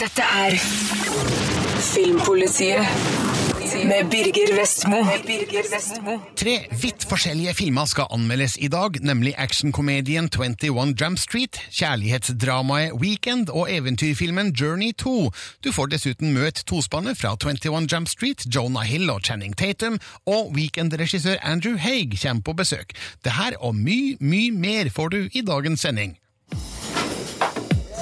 Dette er Filmpolitiet med Birger Vestmo. Tre vidt forskjellige filmer skal anmeldes i dag, nemlig actionkomedien 21 Jump Street, kjærlighetsdramaet Weekend og eventyrfilmen Journey 2. Du får dessuten møte tospannet fra 21 Jump Street, Jonah Hill og Channing Tatum, og Weekend-regissør Andrew Haig kommer på besøk. Det her og mye, mye mer får du i dagens sending.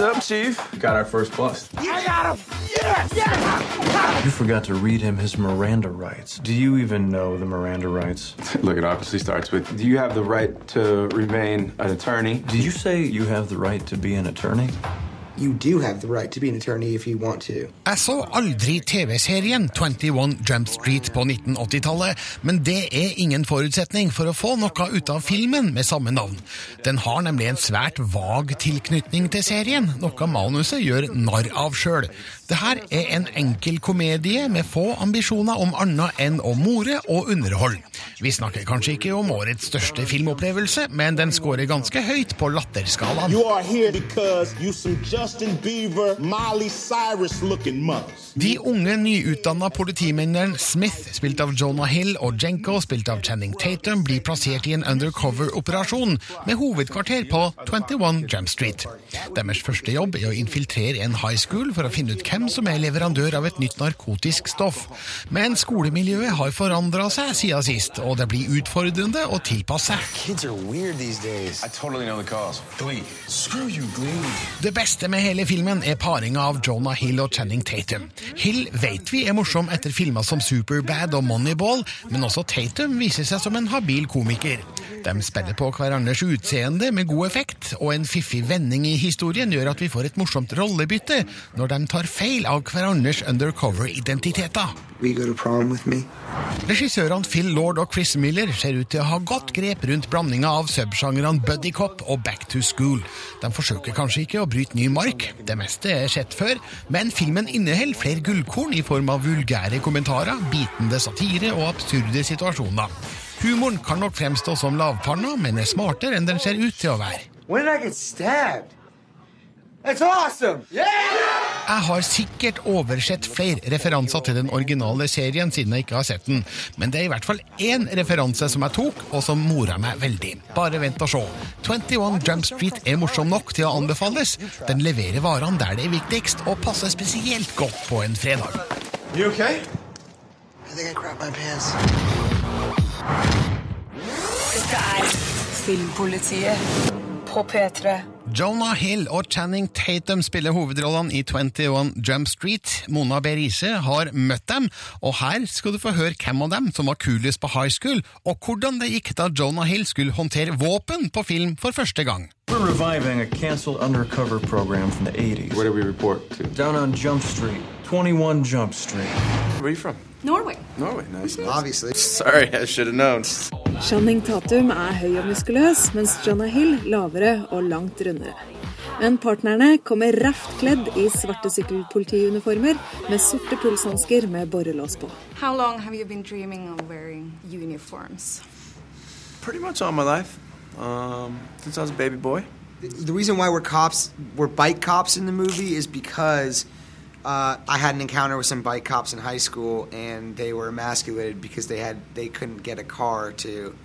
What's up, Chief? Got our first bust. I got him! Yes! Yes! You forgot to read him his Miranda rights. Do you even know the Miranda rights? Look, it obviously starts with Do you have the right to remain an attorney? Did you say you have the right to be an attorney? Jeg så aldri TV-serien 21 Jump Street på 1980-tallet, men det er ingen forutsetning for å få noe ut av filmen med samme navn. Den har nemlig en svært vag tilknytning til serien, noe manuset gjør narr av sjøl. Det her er en enkel komedie med få ambisjoner om annet enn å more og underholde. Vi snakker kanskje ikke om årets største filmopplevelse, men den scorer ganske høyt på latterskalaen. Bieber. De unge, nyutdanna politimennene Smith, spilt av Jonah Hill, og Jenko, spilt av Channing Tatum, blir plassert i en undercover-operasjon med hovedkvarter på 21 Jam Street. Deres første jobb er å infiltrere en high school for å finne ut hvem som er leverandør av et nytt narkotisk stoff. Men skolemiljøet har forandra seg siden sist, og det blir utfordrende å tilpasse. Det beste med hele filmen er paringa av Jonah Hill og Channing Tatum. Hill vet vi er morsom etter filmer som Superbad og Moneyball, men også Tatum viser seg som en habil komiker. De spiller på hverandres utseende med god effekt, og en fiffig vending i historien gjør at vi får et morsomt rollebytte når de tar feil av hverandres undercover-identiteter. Regissørene Phil Lord og Chris Miller ser ut til å ha godt grep rundt blandinga av subsjangrene buddycop og back to school. De forsøker kanskje ikke å bryte ny mark, det meste er sett før, men filmen inneholder flere gullkorn i form av vulgære kommentarer, bitende satire og absurde situasjoner. Humoren kan nok fremstå som lavpanna, men er smartere enn den ser ut til å være. When did I get stabbed? That's awesome! Jeg har sikkert oversett flere referanser til den originale serien siden jeg ikke har sett den, men det er i hvert fall én referanse som jeg tok, og som mora meg veldig. Bare vent og se. 21 Jump Street er morsom nok til å anbefales. Den leverer varene der det er viktigst, og passer spesielt godt på en fredag. You okay? I think I crapped my pants. Dette er Filmpolitiet på P3. Jonah Hill og Channing Tatum spiller hovedrollene i 21 Jump Street. Mona Berise har møtt dem, og her skal du få høre hvem av dem som var kulest på high school, og hvordan det gikk da Jonah Hill skulle håndtere våpen på film for første gang. We're reviving a canceled undercover program from the 80s. Where do we report to? Down on Jump Street. 21 Jump Street. Where are you from? Norway. Norway. Nice. Obviously. Sorry, I should have known. Channing Tatum er høy og muskuløs, mens Jonah Hill lavere og langt rundere. Men partnerne kommer raft kledd i svarte sykkelpolitiuniformer med sorte pulshansker med borrelås på. How long have you been dreaming of wearing uniforms? Pretty much all my life. Um, since I was a baby boy. The reason why we're cops, we're bike cops in the movie, is because uh, I had an encounter with some bike cops in high school, and they were emasculated because they had they couldn't get a car to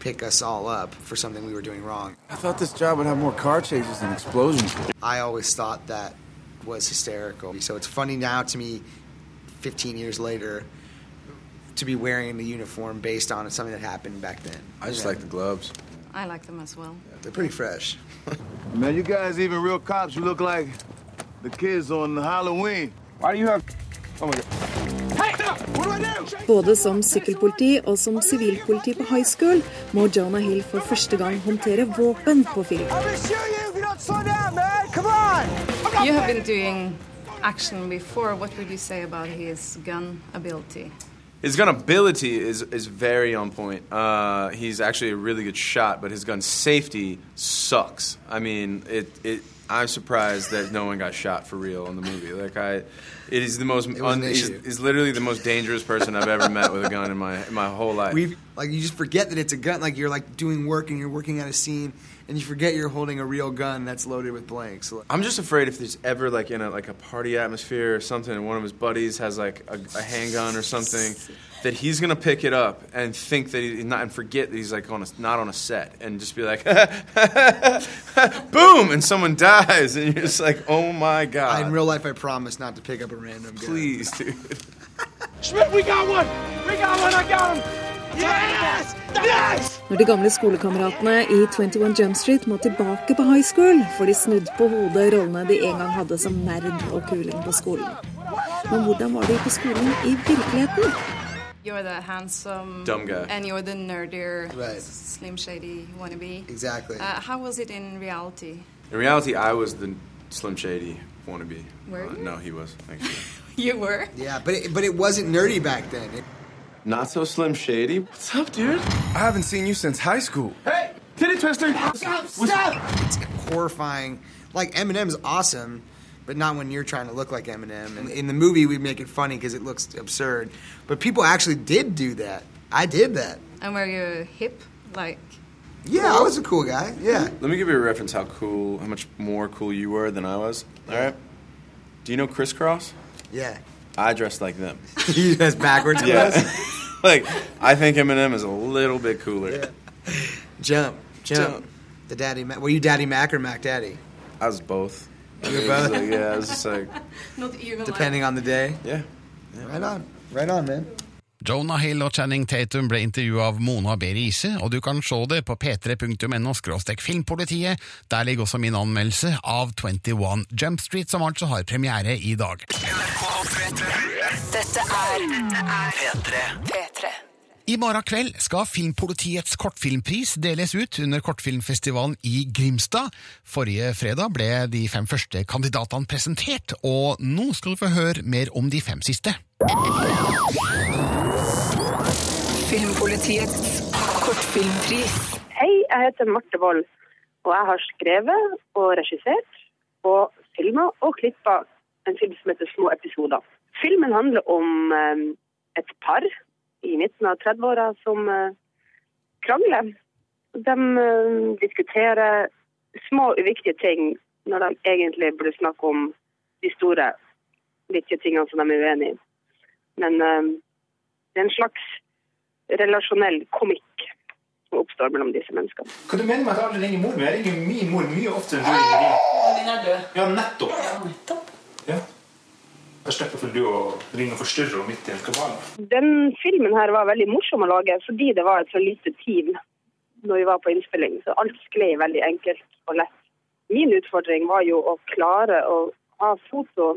pick us all up for something we were doing wrong. I thought this job would have more car chases than explosions. I always thought that was hysterical. So it's funny now to me, 15 years later, to be wearing the uniform based on something that happened back then. I just Yeah. like the gloves. I like them as well. They're pretty fresh. Man, you guys even real cops. You look like the kids on Halloween. Why do you have? Oh my god. Hey, stop! What do I do? Både som sykkelpoliti og som sivilpoliti på high school må Jonah Hill for første gang håndtere våpen på film. I'm gonna you if you don't slow down, man. Come on! You have been doing action before. What would you say about his gun ability? His gun ability is, is very on point. Uh, he's actually a really good shot, but his gun safety sucks. I mean, it, it. I'm surprised that no one got shot for real in the movie. Like I, it is the most. It was an he's, issue. he's literally the most dangerous person I've ever met with a gun in my in my whole life. We like you just forget that it's a gun. Like you're like doing work and you're working at a scene, and you forget you're holding a real gun that's loaded with blanks. So, I'm just afraid if there's ever like in a like a party atmosphere or something, and one of his buddies has like a, a handgun or something, that he's gonna pick it up and think that he's not and forget that he's like on a, not on a set and just be like, boom, and someone dies, and you're just like, oh my god. in real life, I promise not to pick up a random gun. Please, dude. Schmidt, we got one! We got one, I got him! Yes! Yes! Når de gamle skolekameratene i 21 Jump Street må tilbake på high school, får de snudd på hodet rollene de en gang hadde som nerd og kuling på skolen. Men hvordan var de på skolen i virkeligheten? You're the handsome, Dumb guy. and you're the nerdier, Right. slim shady wannabe. Exactly. Uh, how was it in reality? In reality, I was the Slim Shady wannabe. Were Uh, you? no, he was. Thanks. You were. Yeah, but it, but it wasn't nerdy back then. It, Not so Slim Shady. What's up, dude? I haven't seen you since high school. Hey! Titty twister! it's horrifying. Like Eminem's awesome, but not when you're trying to look like Eminem. And in the movie, we make it funny because it looks absurd. But people actually did do that. I did that. And were you hip? Like, Yeah, I was a cool guy. Yeah. Let me give you a reference how cool, how much more cool you were than I was. All right. Do you know crisscross? Yeah. I dressed like them. you dressed backwards. Yeah. like I think Eminem is a little bit cooler. Jump, jump. Jump. The daddy. Mac. Were you Daddy Mac or Mac Daddy? I was both. You were It was both? like- yeah, it's just like, not even Depending on the day. yeah. Right on. Right on, man. Jonah Hill og Channing Tatum ble intervjua av Mona B. Riise, og du kan se det på p3.no filmpolitiet. Der ligger også min anmeldelse av 21 Jump Street, som altså har premiere i dag. Dette er P3. P3. I morgen kveld skal Filmpolitiets kortfilmpris deles ut under kortfilmfestivalen i Grimstad. Forrige fredag ble de fem første kandidatene presentert, og nå skal du få høre mer om de fem siste. Filmpolitiets kortfilmpris. Hei, jeg heter Marte Wold, og jeg har skrevet og regissert og filma og klippa en film som heter Små episoder. Filmen handler om eh, et par i midten av 30-åra som eh, krangler. De eh, diskuterer små, uviktige ting når de egentlig burde snakke om de store, viktige tingene som de er uenige i. Men eh, det er en slags relasjonell komikk som oppstår mellom disse menneskene. Hva du mener med at alle ringer mor? Jeg ringer min mor mye oftere enn du ringer din. Din er død. Ja, nettopp. Ja. Da slipper for du å ringe og forstyrre midt i en kabal. Den filmen her var veldig morsom å lage fordi det var et så lite team når vi var på innspilling. Så alt sklei veldig enkelt og lett. Min utfordring var jo å klare å ha foto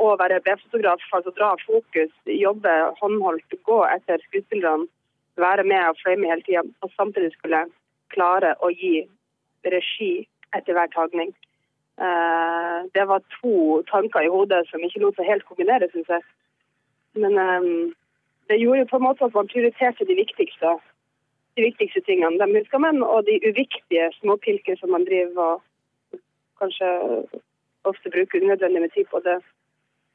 og være B-fotograf, altså dra fokus, jobbe håndholdt, gå etter skuespillerne, være med og frame hele tida, og samtidig skulle klare å gi regi etter hver tagning. Eh, det var to tanker i hodet som ikke lot seg helt kombinere, syns jeg. Men eh, det gjorde jo på en måte at man prioriterte de viktigste, de viktigste tingene. De huska men, og de uviktige småpilker som man driver og kanskje ofte bruker unødvendig med tid på. Det,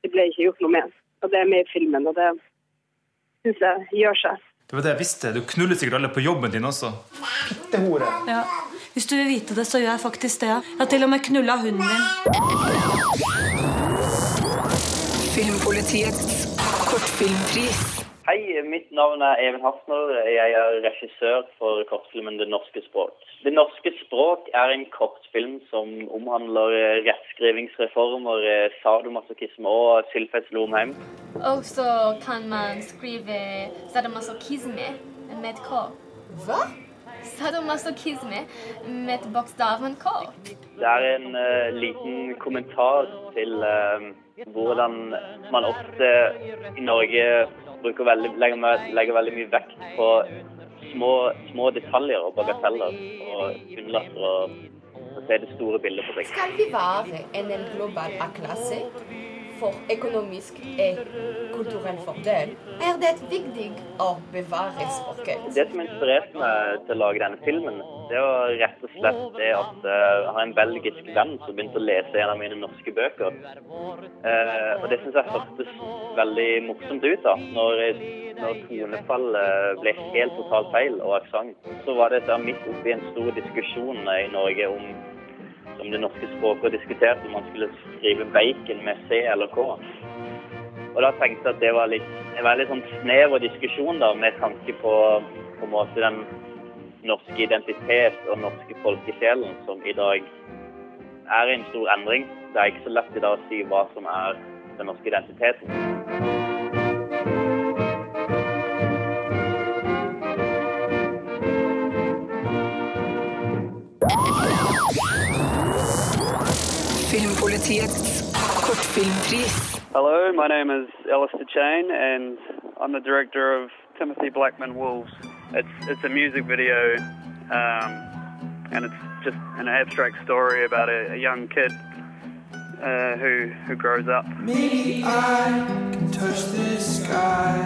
det ble ikke gjort noe med. Og det er med i filmen, og det syns jeg gjør seg. Det var det jeg visste. Du knuller sikkert alle på jobben din også. Fittehore. Ja. Hvis du vil vite det, så gjør jeg faktisk det. Jeg har til og med knulla hunden min. Filmpolitiets kortfilmpris. Hei, mitt navn er Even Hafner. Jeg er regissør for kortfilmen Det norske språk. Det norske språk er en kortfilm som omhandler eh, rettskrivingsreformer, eh, sadomasochisme og Sylfest Lomheim. Og så kan man skrive sadomasochisme med K. Hva? Sadomasochisme med bokstaven K. Det er en uh, liten kommentar til uh, hvordan man ofte i Norge bruker veldig, legger, legger veldig mye vekt på små, små detaljer og bagateller, og unnlater å, å se det store bildet på seg. Skal vi være en global A-klasse for økonomisk og kulturell fordel, er det viktig å bevare språket. Det som inspirerte meg til å lage denne filmen, det var rett og slett det at eh, jeg har en belgisk venn som begynte å lese en av mine norske bøker. Eh, og det syns jeg hørtes veldig morsomt ut da, når, når tonefallet ble helt totalt feil og aksent. Så var det da midt oppi en stor diskusjon i Norge om om det norske språket og diskuterte om man skulle skrive bacon med C eller K. Og da tenkte jeg at det var litt, en veldig sånn snever diskusjon da, med tanke på, på en måte den norske identitet og norske folkesjelen som i dag er i en stor endring. Det er ikke så lett i dag å si hva som er den norske identiteten. Filmpolitiets kortfilmpris. Hello, my name is Alistair Chain, and I'm the director of Timothy Blackman Wolves. It's it's a music video, um, and it's just an abstract story about a, a young kid uh, who who grows up. Maybe I can touch the sky.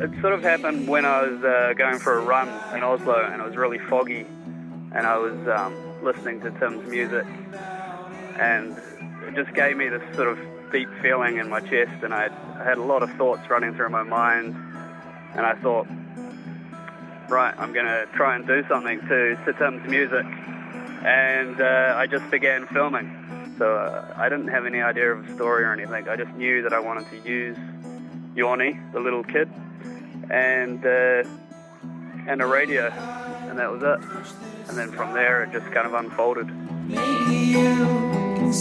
It sort of happened when I was uh, going for a run in Oslo, and it was really foggy, and I was um, listening to Tim's music, and it just gave me this sort of deep feeling in my chest, and I, I had a lot of thoughts running through my mind, and I thought, right, I'm going to try and do something to, to Tim's music, and uh, I just began filming. So uh, I didn't have any idea of a story or anything. I just knew that I wanted to use Yoni, the little kid, and uh, and a radio, and that was it. And then from there, it just kind of unfolded. The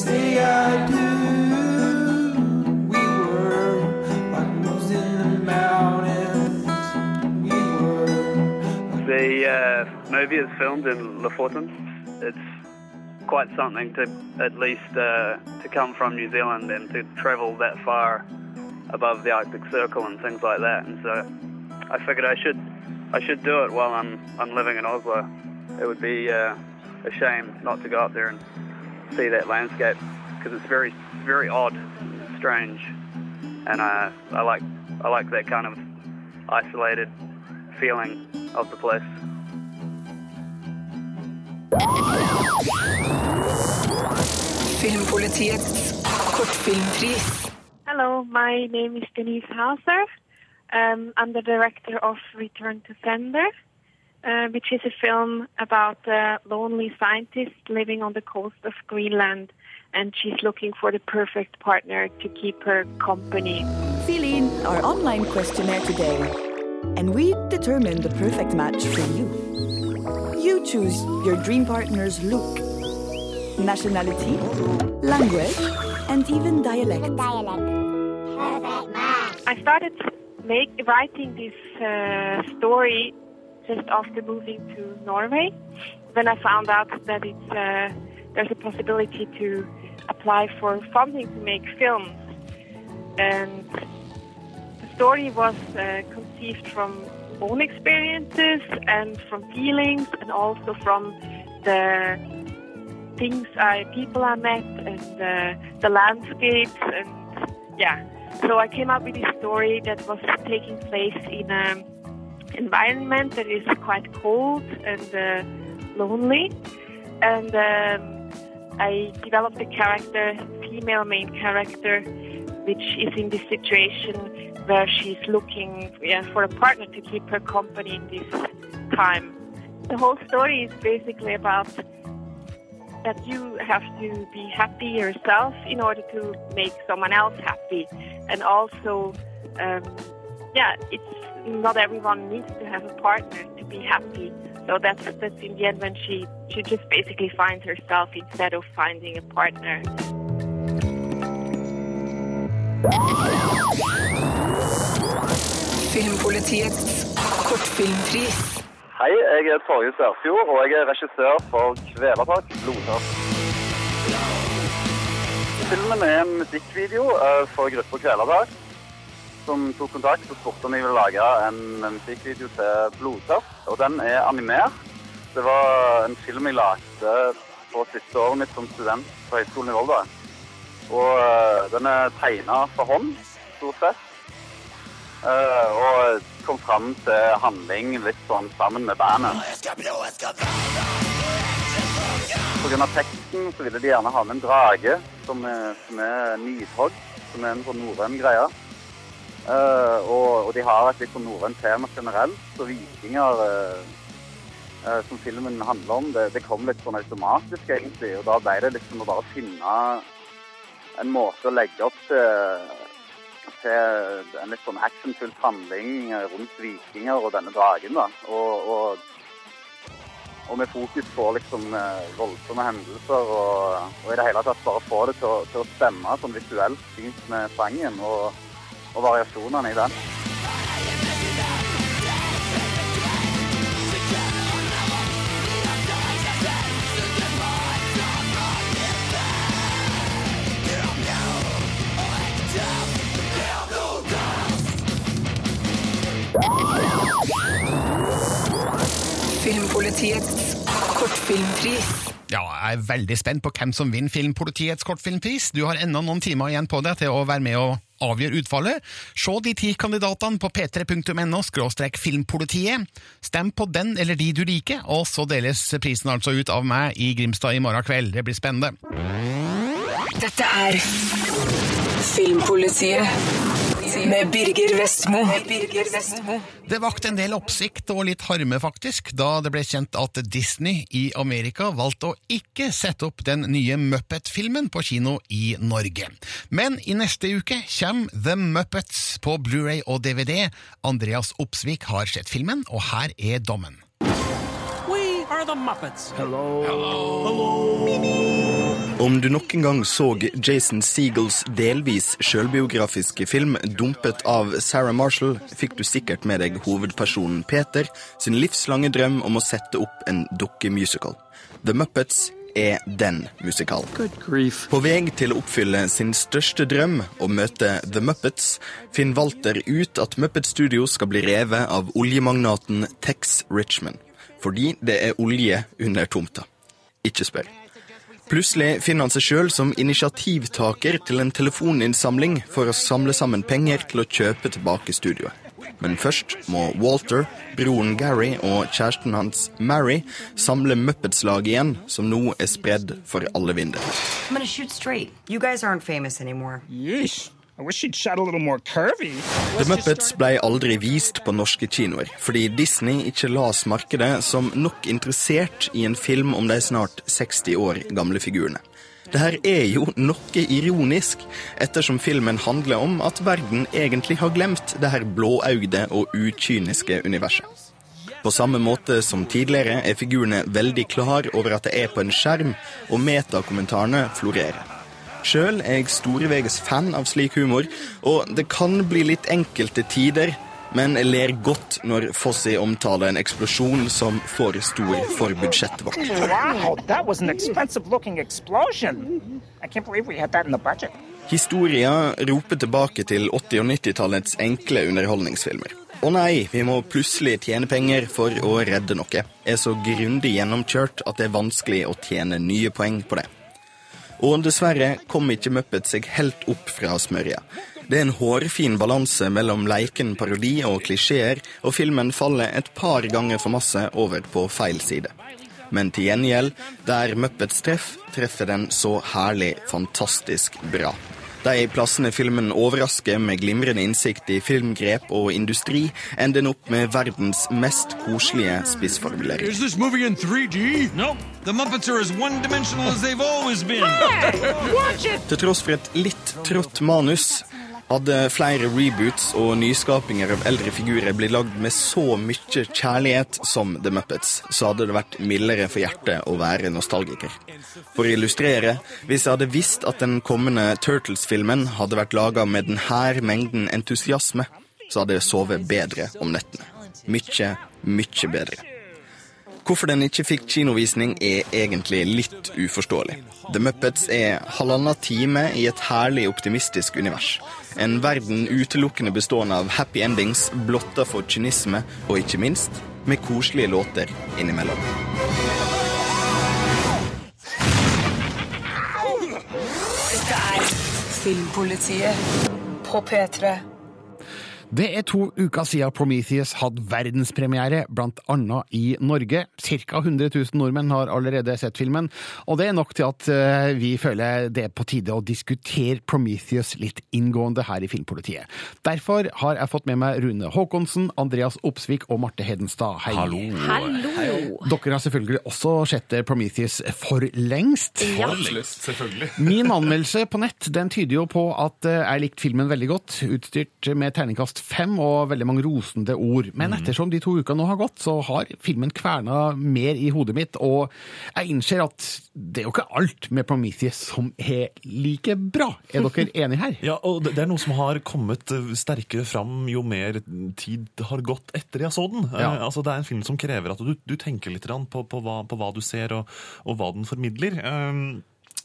uh, movie is filmed in Lofoten. It's quite something to at least uh, to come from New Zealand and to travel that far above the Arctic Circle and things like that. And so I figured I should I should do it while I'm I'm living in Oslo. It would be uh, a shame not to go up there and see that landscape because it's very very odd, and strange, and uh, I like I like that kind of isolated feeling of the place. Filmpolitiets kortfilmpris. Hello, my name is Denise Hauser. Um, I'm the director of Return to Sender, uh, which is a film about a lonely scientist living on the coast of Greenland, and she's looking for the perfect partner to keep her company. Fill in our online questionnaire today, and we determine the perfect match for you. You choose your dream partner's look, nationality, language, and even dialect. I started make, writing this uh, story just after moving to Norway. When I found out that it's, uh, there's a possibility to apply for funding to make films. And the story was uh, conceived from own experiences and from feelings and also from the things I, people I met and uh, the landscapes and yeah. So I came up with this story that was taking place in an environment that is quite cold and uh, lonely. And um, I developed a character, female main character, which is in this situation where she's looking yeah, for a partner to keep her company in this time. The whole story is basically about that you have to be happy yourself in order to make someone else happy. And also, um, yeah, it's not everyone needs to have a partner to be happy. So that's that's in the end when she she just basically finds herself instead of finding a partner. Filmpolitiets kortfilmpris. Hei, jeg er Torje Sørfjord, og jeg er regissør for Kvelertak blodtørst. Filmen er en musikkvideo eh, for gruppa Kvelertak, som tok kontakt og spurte om jeg ville lage en musikkvideo til Blodtørst. Og den er animert. Det var en film jeg lagde på siste året mitt som student på Høgskolen i Volda. Og eh, den er tegna for hånd, stort sett. Eh, og kom fram til handling litt sånn sammen med bandet. Av teksten så ville de gjerne ha med en drage, som er, som er nidhogg, som er en sånn norrøn greie. Eh, og, og de har et litt sånn norrønt tema generelt, så vikinger uh, som filmen handler om, det, det kom litt sånn automatisk egentlig, og da ble det liksom å bare finne en måte å legge opp til, til en litt sånn actionfylt handling rundt vikinger og denne dragen, da. Og, og, og med fokus på liksom voldsomme hendelser og, og i det hele tatt bare få det til å, til å stemme sånn visuelt fint med sangen og, og variasjonene i den. Filmpolitiets kortfilmpris. Ja, jeg er veldig spent på hvem som vinner Filmpolitiets kortfilmpris. Du har ennå noen timer igjen på deg til å være med og avgjøre utfallet. Se de ti kandidatene på p3.no filmpolitiet. Stem på den eller de du liker, og så deles prisen altså ut av meg i Grimstad i morgen kveld. Det blir spennende. Dette er Filmpolitiet med Birger Vestmo. Det vakte en del oppsikt og litt harme, faktisk, da det ble kjent at Disney i Amerika valgte å ikke sette opp den nye Muppet-filmen på kino i Norge. Men i neste uke kommer The Muppets på Blu-ray og DVD. Andreas Opsvik har sett filmen, og her er dommen. Are the Muppets. Om du nok en gang så Jason Seagulls delvis selvbiografiske film dumpet av Sarah Marshall, fikk du sikkert med deg hovedpersonen Peter sin livslange drøm om å sette opp en dukkemusical. The Muppets er den musikalen. På vei til å oppfylle sin største drøm, å møte The Muppets, finner Walter ut at Muppet Studio skal bli revet av oljemagnaten Tex Richmond. Fordi det er olje under tomta. Ikke spør. Plutselig finner han seg sjøl som initiativtaker til en telefoninnsamling for å samle sammen penger til å kjøpe tilbake studioet. Men først må Walter, broren Gary og kjæresten hans Mary samle Muppets-laget igjen, som nå er spredd for alle vinder. I'm The Muppets ble aldri vist på norske kinoer, fordi Disney ikke las markedet som nok interessert i en film om de snart 60 år gamle figurene. Det her er jo noe ironisk, ettersom filmen handler om at verden egentlig har glemt det her blåøyde og ukyniske universet. På samme måte som tidligere er figurene veldig klar over at det er på en skjerm, og metakommentarene florerer. Sjøl er jeg storveges fan av slik humor, og det kan bli litt enkelte tider, men jeg ler godt når Fossi omtaler en eksplosjon som for stor for budsjettet vårt. Wow, that was an expensive looking explosion. I can't believe we had that in the budget. Historia roper tilbake til 80- og 90-tallets enkle underholdningsfilmer. Å nei, vi må plutselig tjene penger for å redde noe. Er så grundig gjennomkjørt at det er vanskelig å tjene nye poeng på det. Og dessverre kom ikke Muppet seg helt opp fra smørja. Det er en hårfin balanse mellom leiken parodi og klisjeer, og filmen faller et par ganger for masse over på feil side. Men til gjengjeld, der Muppets treff, treffer den så herlig fantastisk bra. De plassene filmen overrasker med glimrende innsikt i filmgrep og industri, ender den opp med verdens mest koselige spissformulering. Is this movie in 3D? Nope. The Muppets are as one-dimensional as they've always been. Watch! Til tross for et litt trått manus hadde flere reboots og nyskapinger av eldre figurer blitt lagd med så mye kjærlighet som The Muppets, så hadde det vært mildere for hjertet å være nostalgiker. For å illustrere, hvis jeg hadde visst at den kommende Turtles-filmen hadde vært laga med denne mengden entusiasme, så hadde jeg sovet bedre om nettene. Mykje, mykje bedre. Hvorfor den ikke fikk kinovisning er egentlig litt uforståelig. The Muppets er halvannen time i et herlig optimistisk univers. En verden utelukkende bestående av happy endings, blotta for kynisme, og ikke minst med koselige låter innimellom. Dette er Filmpolitiet på P3. Det er to uker siden Prometheus hadde verdenspremiere, blant annet i Norge. Cirka 100 000 nordmenn har allerede sett filmen, og det er nok til at eh, vi føler det er på tide å diskutere Prometheus litt inngående her i Filmpolitiet. Derfor har jeg fått med meg Rune Haakonsen, Andreas Opsvik og Marte Hedenstad. Hei. Hallo. Hallo. Dere har selvfølgelig også sett Prometheus for lengst. Ja. For lengst, selvfølgelig. Min anmeldelse på nett den tyder jo på at eh, jeg likte filmen veldig godt, utstyrt med terningkast fem og veldig mange rosende ord. Men ettersom de to ukene nå har gått, så har filmen kverna mer i hodet mitt, og jeg innser at det er jo ikke alt med Prometheus som er like bra. Er dere enige her? Ja, og det er noe som har kommet eh, sterkere fram jo mer tid har gått etter jeg så den. Ja. Eh, Altså, det er en film som krever at du, du tenker litt på, på, hva, på hva du ser, og, og hva den formidler. Um,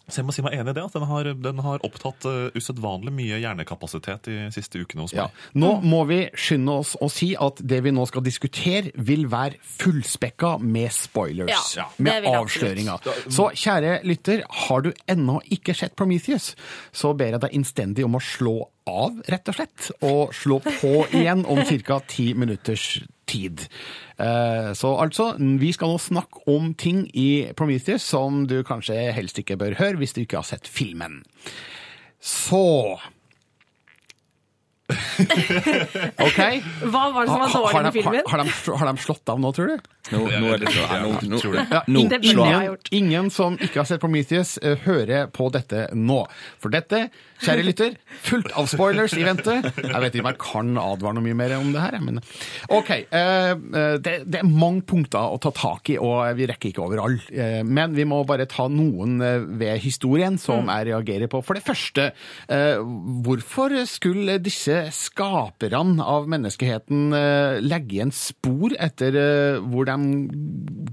så jeg må si meg enig i det, at den har, den har opptatt uh, usedvanlig mye hjernekapasitet de siste ukene hos meg. Nå må vi skynde oss å si at det vi nå skal diskutere, vil være fullspekka med spoilers. Ja, med avsløringer. Så kjære lytter, har du ennå ikke sett Prometheus, så ber jeg deg innstendig om å slå av, rett og slett, og slå på igjen om ca. ti minutters tid. Eh, Så altså, vi skal nå snakke om ting i Prometheus som du kanskje helst ikke bør høre hvis du ikke har sett filmen. Så OK? Hva var det som var dårlig med filmen? Har, har, de, har de slått av nå, tror du? Nå, nå er det slått ja, nå, nå, Ja, nå, ingen, av. ingen, ingen som ikke har sett Prometheus, eh, hører på dette nå. For dette, kjære lytter, fullt av spoilers i vente. Jeg vet ikke om jeg kan advare noe mye mer om det her, men OK. eh, eh, det, det er mange punkter å ta tak i, og vi rekker ikke over alle. Eh, Men vi må bare ta noen ved historien som jeg reagerer på. For det første, eh, hvorfor skulle disse skaperne av menneskeheten eh, legge igjen spor etter eh, hvor de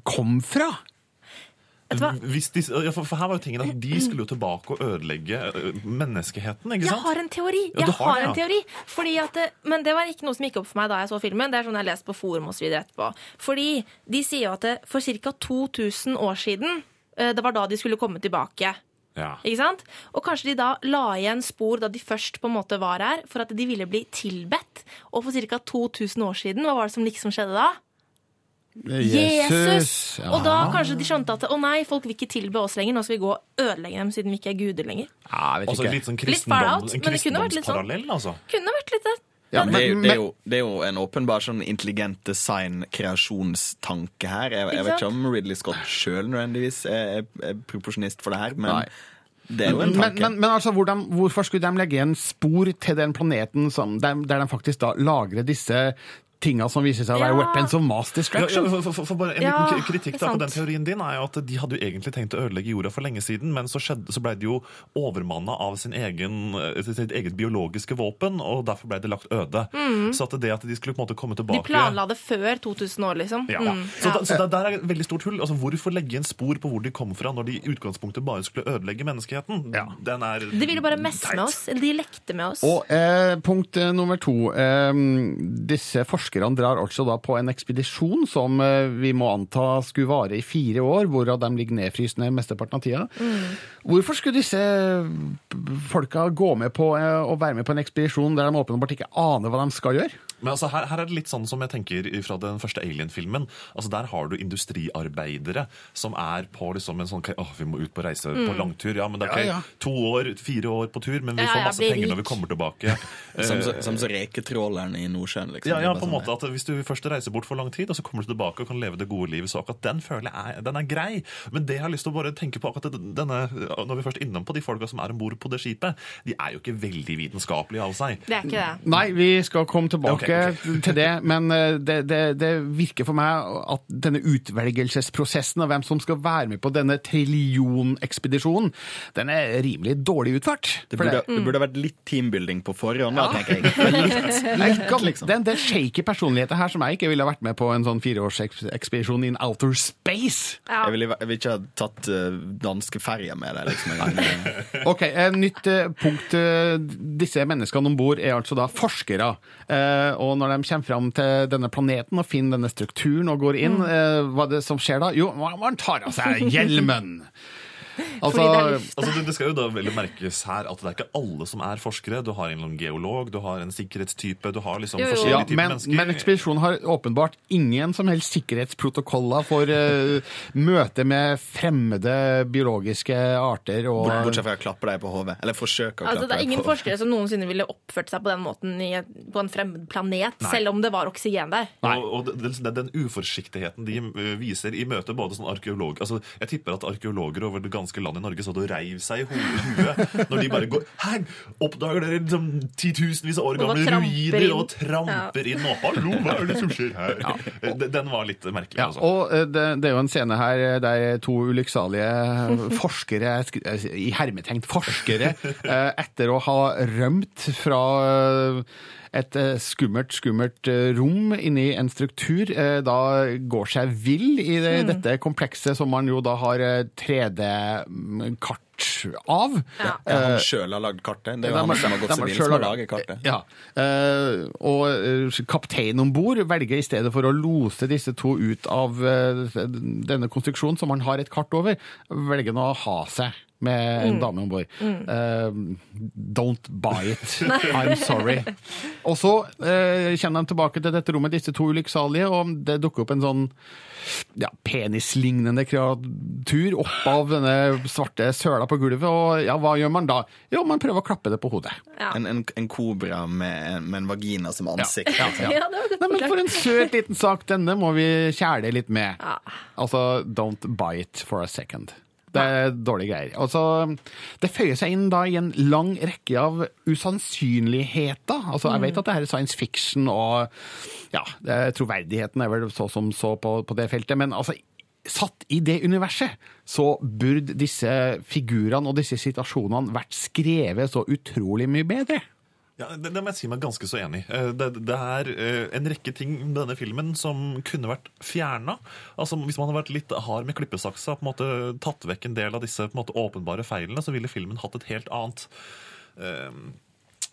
kom fra? Hvis de, ja, for, her var jo tingen at De skulle jo tilbake og ødelegge menneskeheten. ikke sant? Jeg har en teori. Ja, Jeg har har en ja. teori. Fordi at, men det var ikke noe som gikk opp for meg da jeg så filmen. Det er sånn jeg har lest på forum videre etterpå. Fordi de sier jo at det, for ca. 2000 år siden, eh, det var da de skulle komme tilbake. Ja. Ikke sant? Og kanskje de da la igjen spor da de først på en måte var her, for at de ville bli tilbedt. Og for ca. 2000 år siden, hva var det som liksom skjedde da? Jesus! Og da kanskje de skjønte at å nei, folk vil ikke tilbe oss lenger, nå skal vi gå og ødelegge dem siden vi ikke er guder lenger. Altså litt sånn Litt far out, litt sånn. kristendomsparallell, altså. Kunne vært litt det. Ja, men det, er jo, det, er jo, det er jo en åpenbar sånn intelligent design-kreasjonstanke her. Jeg, jeg vet ikke om Ridley Scott sjøl nødvendigvis er, er proporsjonist for det her, men det er jo en men, tanke. men, men altså, hvordan, hvorfor skulle de legge igjen spor til den planeten som, der, der de faktisk da lagrer disse tinga som viser seg å være Ja. weapons of mass destruction? ja, for, for, for bare En Ja, liten kritikk da på den teorien din er jo at de hadde jo egentlig tenkt å ødelegge jorda for lenge siden, men så, skjedde, så ble de jo overmanna av sin egen, eh, sitt eget biologiske våpen, og derfor ble det lagt øde. Mm. Så at det at de skulle på en måte komme De tilbake planla det før 2000 år, liksom. ja. Mm, Så, ja. da, så der er et veldig stort hull. Altså, Hvorfor legge igjen spor på hvor de kom fra, når de i utgangspunktet bare skulle ødelegge menneskeheten? Den er De ville bare messe med oss. De lekte med oss. Og eh, punkt eh, nummer to. Eh, disse forskerne drar altså da på en ekspedisjon som eh, vi må anta skulle vare i fire år, hvorav de ligger nedfrysende mesteparten av tida. Mm. Hvorfor skulle disse folka gå med på eh, å være med på en ekspedisjon der de åpenbart ikke aner hva de skal gjøre? Men altså, her, her er det litt sånn som jeg tenker fra den første Alien-filmen. Altså, Der har du industriarbeidere som er på liksom en sånn Åh, vi må ut på reise på Mm. langtur. Ja, men det er ikke Ja, ja. to år, fire år på tur, men vi Ja, får masse penger rik. når vi kommer tilbake. Som så, Eh, som så reketråleren i Nordsjøen, liksom. ja, ja, på en bare måte at Hvis du først reiser bort for lang tid, og så kommer du tilbake og kan leve det gode livet, så akkurat den føler jeg er, den er grei. Men det jeg har lyst til å bare tenke på akkurat denne, når vi først er innom på de folka som er om bord på det skipet, de er jo ikke veldig vitenskapelige av seg. Det er ikke det. Nei, vi skal komme tilbake Ok, til det, men eh, det, det, det virker for meg at denne utvelgelsesprosessen av hvem som skal være med på denne trillionekspedisjonen, den er rimelig dårlig utført. Det burde, det- det burde vært litt teambuilding på forhånd, da, Ja. tenker jeg. Litt, Nei, litt, liksom. Det er en del shaky personligheter her som jeg ikke ville vært med på en sånn fireårsekspedisjon in outer space. Jeg, vil, jeg vil ikke ha tatt uh, danske ferja med deg, liksom. Ok, et nytt eh, punkt. eh, Disse menneskene om bord er altså da forskere. Eh, og når de kommer fram til denne planeten og finner denne strukturen og går inn, Mm. eh, hva er det som skjer da? Jo, man man tar av seg hjelmen. Fordi det altså det, det skal jo da vel merkes her at det er ikke alle som er forskere. Du har en geolog, du har en sikkerhetstype, du har liksom Ja, forskjellige typer men, mennesker. men ekspedisjonen har åpenbart ingen som helst sikkerhetsprotokoller for uh, møte med fremmede biologiske arter og Bortsett fra å klappe deg på hodet. Eller forsøke å Altså, klappe det er ingen forskere som noensinne ville oppført seg på den måten i, på en fremmed planet, Nei. selv om det var oksygen der. Og, og det, det, den uforsiktigheten de eh, viser i møte både sånn arkeolog altså Jeg tipper at arkeologer over det ganske land i Norge satt og reiv seg i huet når de bare går Her oppdager dere liksom, titusenvis av år gamle ruiner inn. og tramper inn. Og hallo, hva er det som skjer her? Ja. Den- Den var litt merkelig. Ja, altså. og eh, det, det er jo en scene her eh, der to ulykksalige forskere, eh, i hermetegn forskere, eh, etter å ha rømt fra eh, et eh, skummelt, skummelt eh, rom inni en struktur, eh, da går seg vill i det, Mm. dette komplekset som man jo da har eh, 3D-kart av. Ja, han sjøl har lagd kartet. Det er jo han som har gått seg som har laget- kartet. Ja. Uh, og eh, kapteinen om bord velger i stedet for å lose disse to ut av denne konstruksjonen, som han har et kart over, velger nå å ha seg med en Mm. dame om bord. Mm. Eh, don't buy it. I'm sorry. Og så uh, kjenner de tilbake til dette rommet, disse to ulykksalige, og det dukker opp en sånn ja, penislignende kreatur opp av denne svarte søla på gulvet, og ja, hva gjør man da? Jo, man prøver å klappe det på hodet. En, en, en kobra med, med en vagina som ansikt. Ja, ja. Nei, men for en søt liten sak, denne må vi kjæle litt med. Altså, don't buy it for a second. Det er dårlige greier. Altså, det føyer seg inn da i en lang rekke av usannsynligheter. Altså, jeg vet at det her er science fiction, og ja, er- troverdigheten er vel så som så på, på det feltet, men altså, satt i det universet, så burde disse figurene og disse situasjonene vært skrevet så utrolig mye bedre. Ja, det, det må jeg si meg ganske så enig. Eh, Det, det er eh, en rekke ting med denne filmen som kunne vært fjerna. Altså, hvis man hadde vært litt hard med klippesaksa, på en måte tatt vekk en del av disse måte, åpenbare feilene, så ville filmen hatt et helt annet vi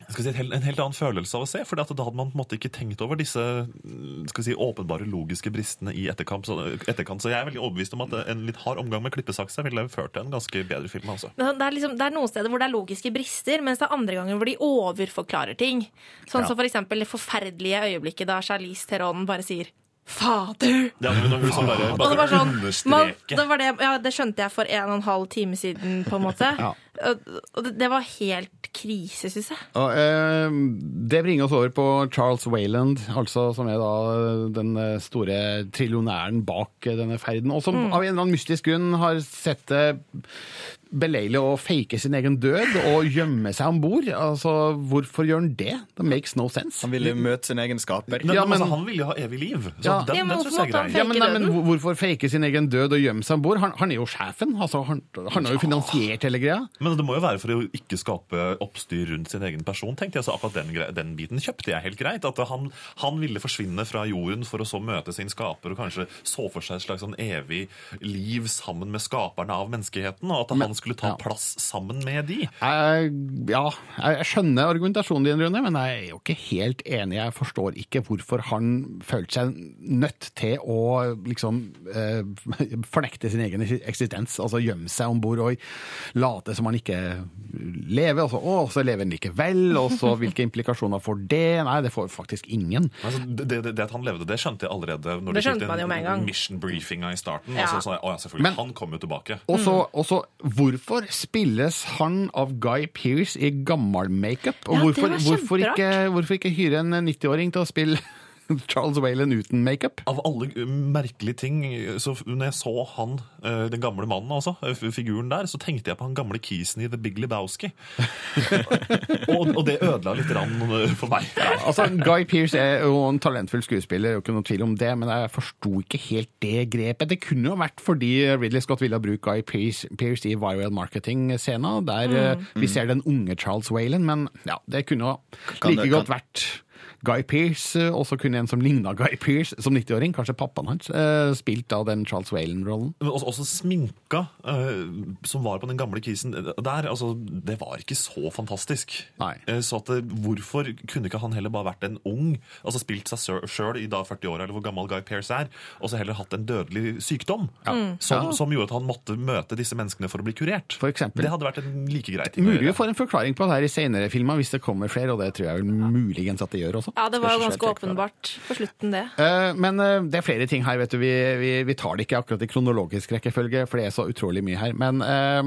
si, et hel- en helt annen følelse av å se. For da hadde man på en måte ikke tenkt over disse mm, skal si, åpenbare logiske bristene i etterkant. Så, etterkant. så jeg er veldig overbevist om at en litt hard omgang med klippesaksa ville ført til en ganske bedre film. altså. Det er, liksom, det er noen steder hvor det er logiske brister, mens det er andre ganger hvor de overforklarer ting. Sånn Ja. som for eksempel det forferdelige øyeblikket da Charlize Theron bare sier Fader! Bare, det var sånn, man, det, var det, ja, det skjønte jeg for en og en halv time siden, på en måte. Ja. Og, det, var helt krise, syns jeg. Og, eh, det bringer oss over på Charles Wayland, altså, som er da den eh, store trillionæren bak eh, denne ferden, og som Mm. av en eller annen mystisk grunn har sett det beleilig å fake sin egen død og gjemme seg om bord. Altså, hvorfor gjør han det? Det makes no sense. Han ville møte sin egen skaper. Ja, men, altså, han ville jo ha evig liv. Så Ja. den, den synes jeg er grei. Ja, men, nei, men hvorfor fake sin egen død og gjemme seg om bord? Han, han er jo sjefen. Altså, han, han har jo finansiert hele greia. Men det må jo være for å ikke skape oppstyr rundt sin egen person, tenkte jeg. Så akkurat den, den biten kjøpte jeg helt greit. At han, han ville forsvinne fra jorden for å så møte sin skaper, og kanskje så for seg et slags sånn evig liv sammen med skaperne av menneskeheten, og at han skulle ta plass sammen med de. Jeg, ja, jeg skjønner argumentasjonen din, Rune, men jeg er jo ikke helt enig. Jeg forstår ikke hvorfor han følte seg nødt til å liksom eh, fornekte sin egen eksistens. Altså gjemme seg om bord og late som han ikke lever. Og så, å, så lever han likevel, og så hvilke implikasjoner får det? Nei, det får faktisk ingen. Altså, det, det, det at han levde, det skjønte jeg allerede når Det de fikk skjønte man jo med en gang. mission briefinga i starten. Ja. Altså, sånn, å ja, selvfølgelig, Men- han kom jo tilbake. Og så, og så, hvorfor spilles han av Guy Pearce i gammel makeup? Og Ja, hvorfor, hvorfor, ikke, hvorfor ikke hyre en 90-åring til å spille Charles Whalen uten makeup? Av alle merkelige ting, så når jeg så han, uh, den gamle mannen altså, uh, figuren der, så tenkte jeg på han gamle kisen i The Big Lebowski. og, og det ødela litt rann uh, for meg. Altså, Guy Pearce er jo en talentfull skuespiller, er jo ikke noe tvil om det, men jeg forsto ikke helt det grepet. Det kunne jo vært fordi Ridley Scott ville bruke Guy Pearce, Pearce i viral marketing-scena, der Mm. eh, vi ser den unge Charles Whalen, men ja, det kunne jo like godt kan- vært Guy Pearce, eh, også kunne en som ligna Guy Pearce som 90-åring, kanskje pappaen hans, eh, spilt av den Charles Whalen-rollen. Men også, også sminka, eh, som var på den gamle kisen der, altså, det var ikke så fantastisk. Nei. så at, hvorfor kunne ikke han heller bare vært en ung, altså spilt seg sjøl i da 40-åra, eller hvor gammel Guy Pearce er, og så heller hatt en dødelig sykdom, Ja. som, Ja. som gjorde at han måtte møte disse menneskene for å bli kurert. For eksempel. Det hadde vært en like greit. Mulig vi får en forklaring på det her i senere filmer, hvis det kommer flere, og det tror jeg vel muligens at det gjør også. Ja, det var jo ganske åpenbart på slutten, det. Eh, Men eh, det er flere ting her, vet du. Vi, vi, vi tar det ikke akkurat i kronologisk rekkefølge, for det er så utrolig mye her. Men eh,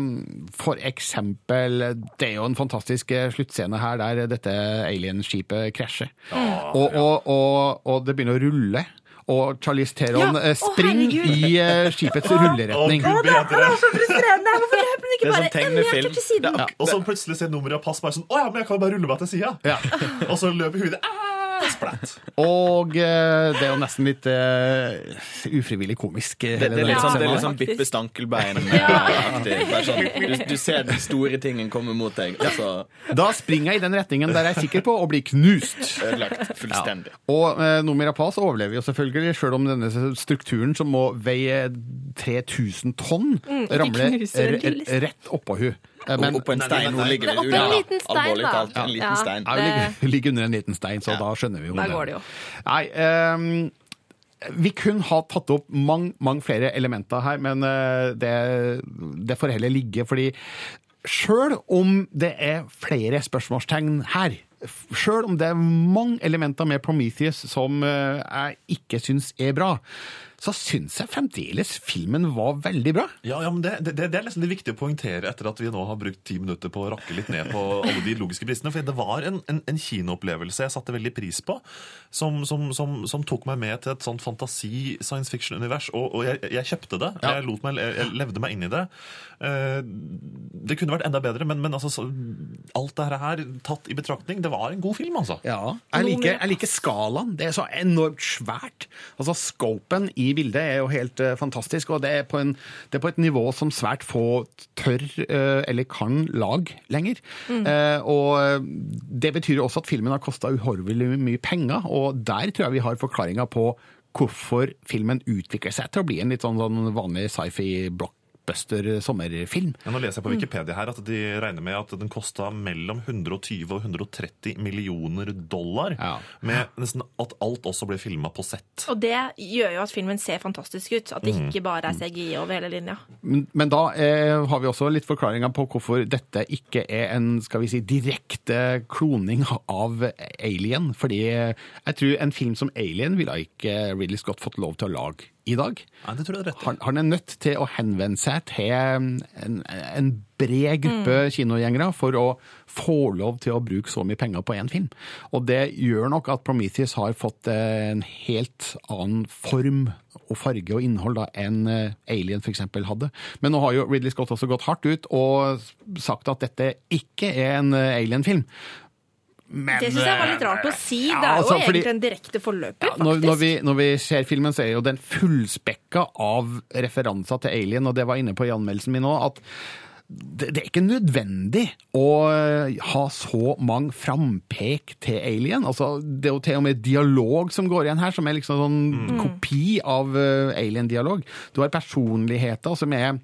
for eksempel, det er jo en fantastisk sluttscene her der dette alienskipet krasjer. og, og, og, og det begynner å rulle. Og Charlize Theron Ja, springer i skipets rulleretning. Å, Gud bedre. så frustrerende! Hvorfor løper hun ikke Det er bare sånn en meter til siden? Ja, og så plutselig ser nummeret og pass bare sånn Å ja, men jeg kan jo bare rulle meg til sida. og så løper hun. ah, splatt. Og eh, det er jo nesten litt eh, ufrivillig komisk. eh, Det, det, hele er litt sånn, det er litt sånn. Bippe Stankelbein-aktig. Bare sånn, du, du ser den store tingen komme mot deg, og så Da springer jeg i den retningen der jeg er sikker på å bli knust. Ødelagt fullstendig. Ja. Og eh, Noomi Rapace overlever jo selvfølgelig, selv om denne strukturen som må veie 3000 tonn, Mm, ramler knuser en r- r- rett oppå hun. Og oppå en stein, hun ligger Men oppå en liten stein, da. talt, en liten Ja, stein. Ja, hun ligger, ligger under en liten stein, så da skjønner vi jo Der går det jo. Nei, um, vi kunne ha tatt opp mange, mange flere elementer her, men eh, det, det får heller ligge, fordi Sjøl om det er flere spørsmålstegn her, sjøl om det er mange elementer med Prometheus som eh, jeg ikke syns er bra, så syns jeg fremdeles filmen var veldig bra. Ja, ja, men det, det, det er liksom det viktige å poengtere etter at vi nå har brukt ti minutter på å rakke litt ned på alle de logiske bristene. For det var en, en, en kinoopplevelse jeg satte veldig pris på, som, som, som, som tok meg med til et sånt fantasi-science fiction-univers. Og, og jeg, jeg kjøpte det. Jeg, lot meg, jeg levde meg inn i det. Eh, Det kunne vært enda bedre, men, men altså, alt det her tatt i betraktning, det var en god film, altså. Ja, jeg liker, jeg liker skalaen. Det er så enormt svært. Altså, Scopen i bildet er jo helt eh, fantastisk, og det er, på en, det er på et nivå som svært få tør eh, eller kan lage lenger. Mm. Eh, og det betyr også at filmen har kosta uhorvelig mye penger, og der tror jeg vi har forklaringa på hvorfor filmen utvikler seg til å bli en litt sånn, sånn vanlig sci-fi-blockbuster-sommerfilm. Ja, nå leser jeg på Wikipedia her at de regner med at den kosta mellom 120 og 130 millioner dollar. Med nesten at alt også ble filma på sett. Og det gjør jo at filmen ser fantastisk ut. At det Mm. ikke bare er CGI over hele linja. Men, men da eh, har vi også litt forklaringer på hvorfor dette ikke er en skal vi si, direkte kloning av Alien. Fordi jeg tror en film som Alien ville ikke Ridley Scott fått lov til å lage i dag. Ja, det tror jeg er rett. Han, han er nødt til å henvende seg til en, en bred gruppe kinogjengere for å få lov til å bruke så mye penger på én film. Og det gjør nok at Prometheus har fått eh, en helt annen form og farge og innhold da, enn eh, Alien f.eks. hadde. Men nå har jo Ridley Scott også gått hardt ut og sagt at dette ikke er en eh, Alien-film. Men, det syns jeg var litt rart å si. ja, det er jo altså, fordi- egentlig en direkte forløper, når, faktisk. når, vi, når vi ser filmen, så er jo den fullspekka av referanser til Alien, og det var inne på i anmeldelsen min òg, at det, det er ikke nødvendig å ha så mange frampek til Alien. Altså, det er jo til og med dialog som går igjen her, som er liksom sånn Mm. kopi av eh, Alien-dialog. Du har personligheter som er eh,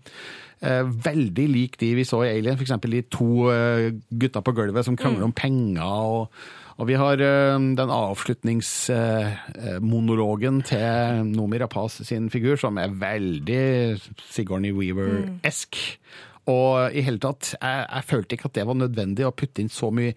veldig lik de vi så i Alien, f.eks. de to eh, gutta på gulvet som krangler Mm. om penger. og og vi har eh, den avslutningsmonologen til Nomi Rapaz sin figur, som er veldig Sigourney Weaver-esk. Og i hele tatt, jeg, jeg følte ikke at det var nødvendig å putte inn så mye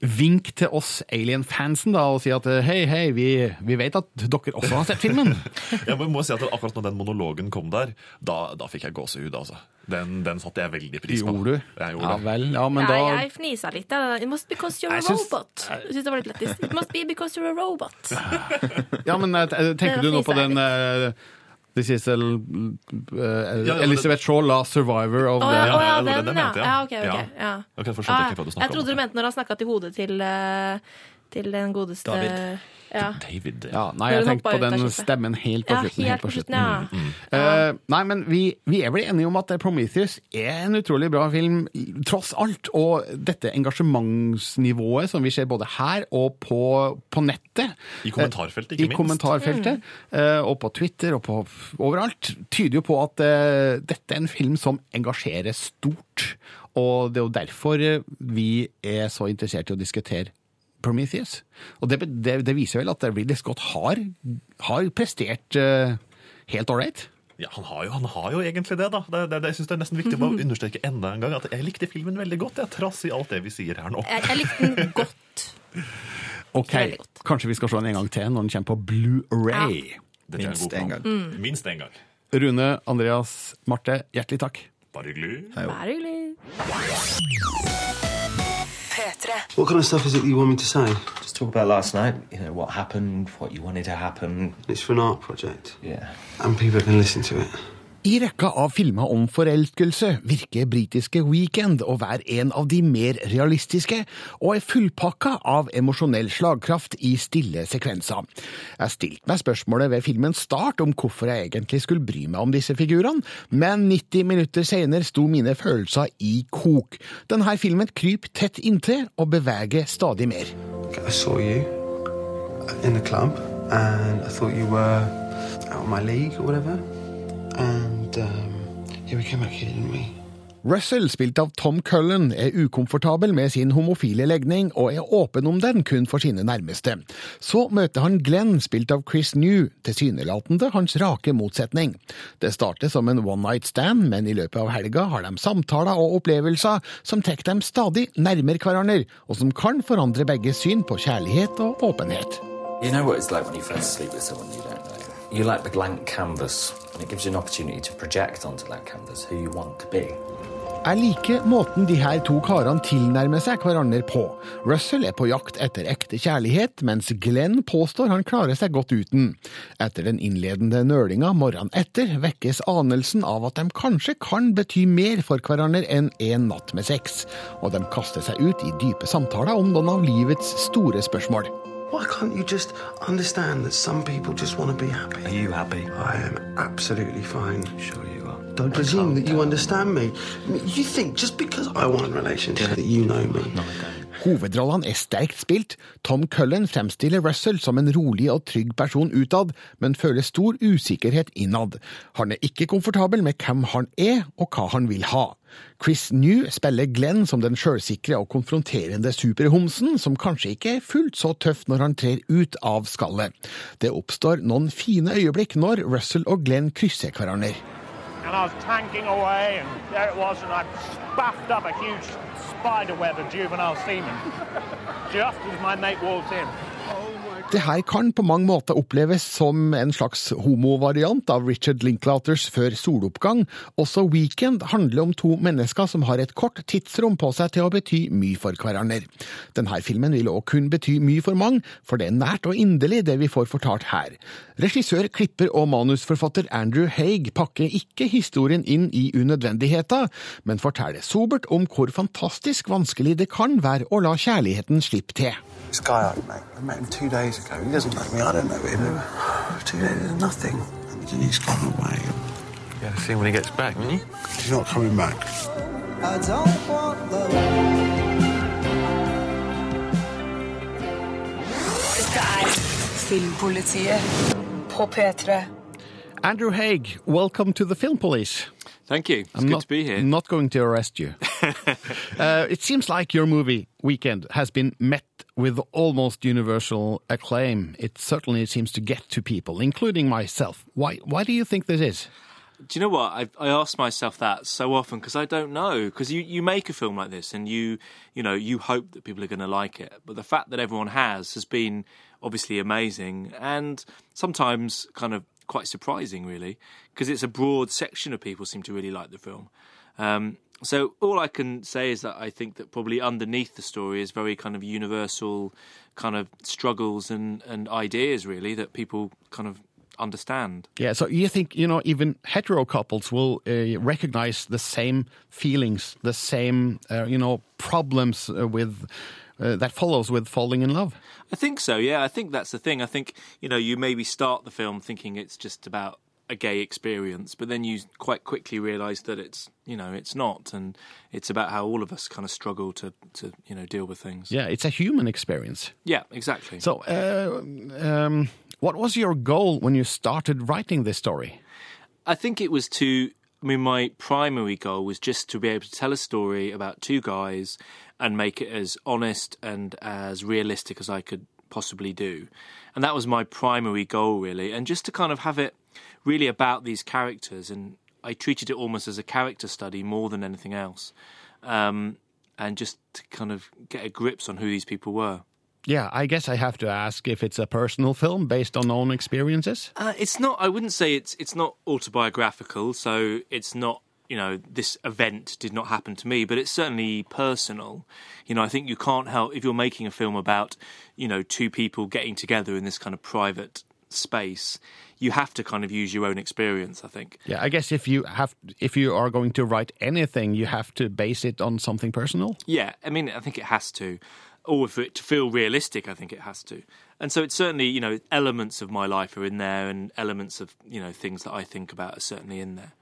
vink til oss Alien-fansen da, og si at hei, hei, vi, vi vet at dere også har sett filmen. Jeg må si at Akkurat når den monologen kom der, da, da fikk jeg gåsehud. altså. Den, den satte jeg veldig pris på. Gjorde du? Jeg gjorde Ja vel, ja, men ja, da jeg fnisa litt. It must be because you're a Jeg syns- robot. Jeg synes det var litt lættis. It must be because you're a robot. Ja, men eh, tenker du nå på den eh, This is a, uh, Elizabeth Shaw, last survivor of Å the ja, ja, det- den, ja. ja. Ok, ok. Ja. Ja. Jeg snakker Jeg trodde du mente når han snakka til hodet til, eh, til den godeste David. Ja. David. Ja, nei, jeg tenkte på den stemmen helt på Ja, slutten. helt på slutten, ja. Mm. Eh, nei, men vi, vi er vel enige om at Prometheus er en utrolig bra film, tross alt. Og dette engasjementsnivået som vi ser både her og på, på nettet I kommentarfeltet, ikke minst. I kommentarfeltet, kommentarfeltet, uh, og på Twitter og på overalt, tyder jo på at uh, dette er en film som engasjerer stort. Og det er jo derfor eh, vi er så interessert i å diskutere Prometheus. Og det, det, det viser vel at Ridley Scott har, har prestert uh, helt ålreit. Ja, han har, jo, han har jo egentlig det, da. Det, det, det, jeg synes det er nesten viktig å understreke enda en gang at jeg likte filmen veldig godt, jeg, trass i alt det vi sier her nå. Jeg, jeg likte den godt. Ok, Kanskje vi skal se den en gang til når den kommer på Blu-ray. Er Minst god en gang. Mm. Minst en gang. Rune, Andreas, Marte, hjertelig takk. Bare hyggelig. Bare hyggelig. What kind of stuff is it you want me to say? Just talk about last night, you know, what happened, what you wanted to happen. It's for an art project. Yeah. And people can listen to it. I rekka av filmer om forelskelse virker britiske Weekend å være en av de mer realistiske, og er fullpakka av emosjonell slagkraft i stille sekvenser. Jeg stilte meg spørsmålet ved filmens start om hvorfor jeg egentlig skulle bry meg om disse figurene, men 90 minutter senere sto mine følelser i kok. Denne filmen kryper tett inntil og beveger stadig mer. I saw you in the club, and I thought you were out of my league or whatever. Russell, spilt av Tom Cullen, er ukomfortabel med sin homofile legning og er åpen om den kun for sine nærmeste. Så møter han Glenn, spilt av Chris New, tilsynelatende hans rake motsetning. Det starter som en one night stand, men i løpet av helga har de samtaler og opplevelser som trekker dem stadig nærmere hverandre, og som kan forandre begges syn på kjærlighet og åpenhet. You know what it's like when you first sleep with someone you don't know. You like the blank canvas, and it gives you an opportunity to project onto that canvas who you want to be. Jeg liker måten de her to karene tilnærmer seg hverandre på. Russell er på jakt etter ekte kjærlighet, mens Glenn påstår han klarer seg godt uten. Etter den innledende nølinga morgenen etter vekkes anelsen av at de kanskje kan bety mer for hverandre enn en natt med sex, og de kaster seg ut i dype samtaler om noen av livets store spørsmål. Why can't you just understand that some people just want to be happy? Are you happy? I am absolutely fine. Sure you are. Don't presume that you understand me. You think just because I want a relationship that you know me. Hovedrollene er sterkt spilt. Tom Cullen fremstiller Russell som en rolig og trygg person utad, men føler stor usikkerhet innad. Han er ikke komfortabel med hvem han er, og hva han vil ha. Chris New spiller Glenn som den sjølsikre og konfronterende superhomsen, som kanskje ikke er fullt så tøff når han trer ut av skallet. Det oppstår noen fine øyeblikk når Russell og Glenn krysser hverandre. And I was tanking away, and there it was, and I spaffed up a huge spider web of juvenile semen. Just as my mate walked in. Det her kan på mange måter oppleves som en slags homovariant av Richard Linklaters Før soloppgang. Også Weekend handler om to mennesker som har et kort tidsrom på seg til å bety mye for hverandre. Denne filmen vil også kun bety mye for mange, for det er nært og inderlig det vi får fortalt her. Regissør, klipper og manusforfatter Andrew Haig pakker ikke historien inn i unødvendigheter, men forteller sobert om hvor fantastisk vanskelig det kan være å la kjærligheten slippe til. I met, I met him two days ago. He doesn't know me, I don't know him. Two days is nothing. And he's gone away. You gotta see when he gets back, haven't you? He's not coming back. I don't want love. Dette Filmpolitiet på P3. Andrew Haig, welcome to the Film Police. Thank you. It's I'm good not, to be here. not going to arrest you. uh, it seems like your movie, Weekend, has been met with almost universal acclaim. It certainly seems to get to people, including myself. Why, why do you think this is? Do you know what? I, I ask myself that so often because I don't know. Because you, you make a film like this and you you know you hope that people are going to like it, but the fact that everyone has has been obviously amazing and sometimes kind of quite surprising, really, because it's a broad section of people seem to really like the film. Um, so all I can say is that I think that probably underneath the story is very kind of universal kind of struggles and, and ideas really that people kind of understand. Yeah, so you think, you know, even hetero couples will uh, recognize the same feelings, the same, uh, you know, problems uh, with uh, that follows with falling in love. I think so. Yeah, I think that's the thing. I think you know you maybe start the film thinking it's just about a gay experience, but then you quite quickly realise that it's you know it's not, and it's about how all of us kind of struggle to to you know deal with things. Yeah, it's a human experience. Yeah, exactly. So, uh, um, what was your goal when you started writing this story? I think it was to. I mean, my primary goal was just to be able to tell a story about two guys and make it as honest and as realistic as I could possibly do. And that was my primary goal, really. And just to kind of have it really about these characters. And I treated it almost as a character study more than anything else. Um, and just to kind of get a grips on who these people were. Yeah, I guess I have to ask if it's a personal film based on own experiences. Uh, it's not. I wouldn't say it's. It's not autobiographical. So it's not. You know, this event did not happen to me, but it's certainly personal. You know, I think you can't help if you're making a film about, you know, two people getting together in this kind of private space. You have to kind of use your own experience. I think. Yeah, I guess if you have, if you are going to write anything, you have to base it on something personal. Yeah, I mean, I think it has to. Or for it to feel realistic, I think it has to. And so it's certainly, you know, elements of my life are in there, and elements of, you know, things that I think about are certainly in there.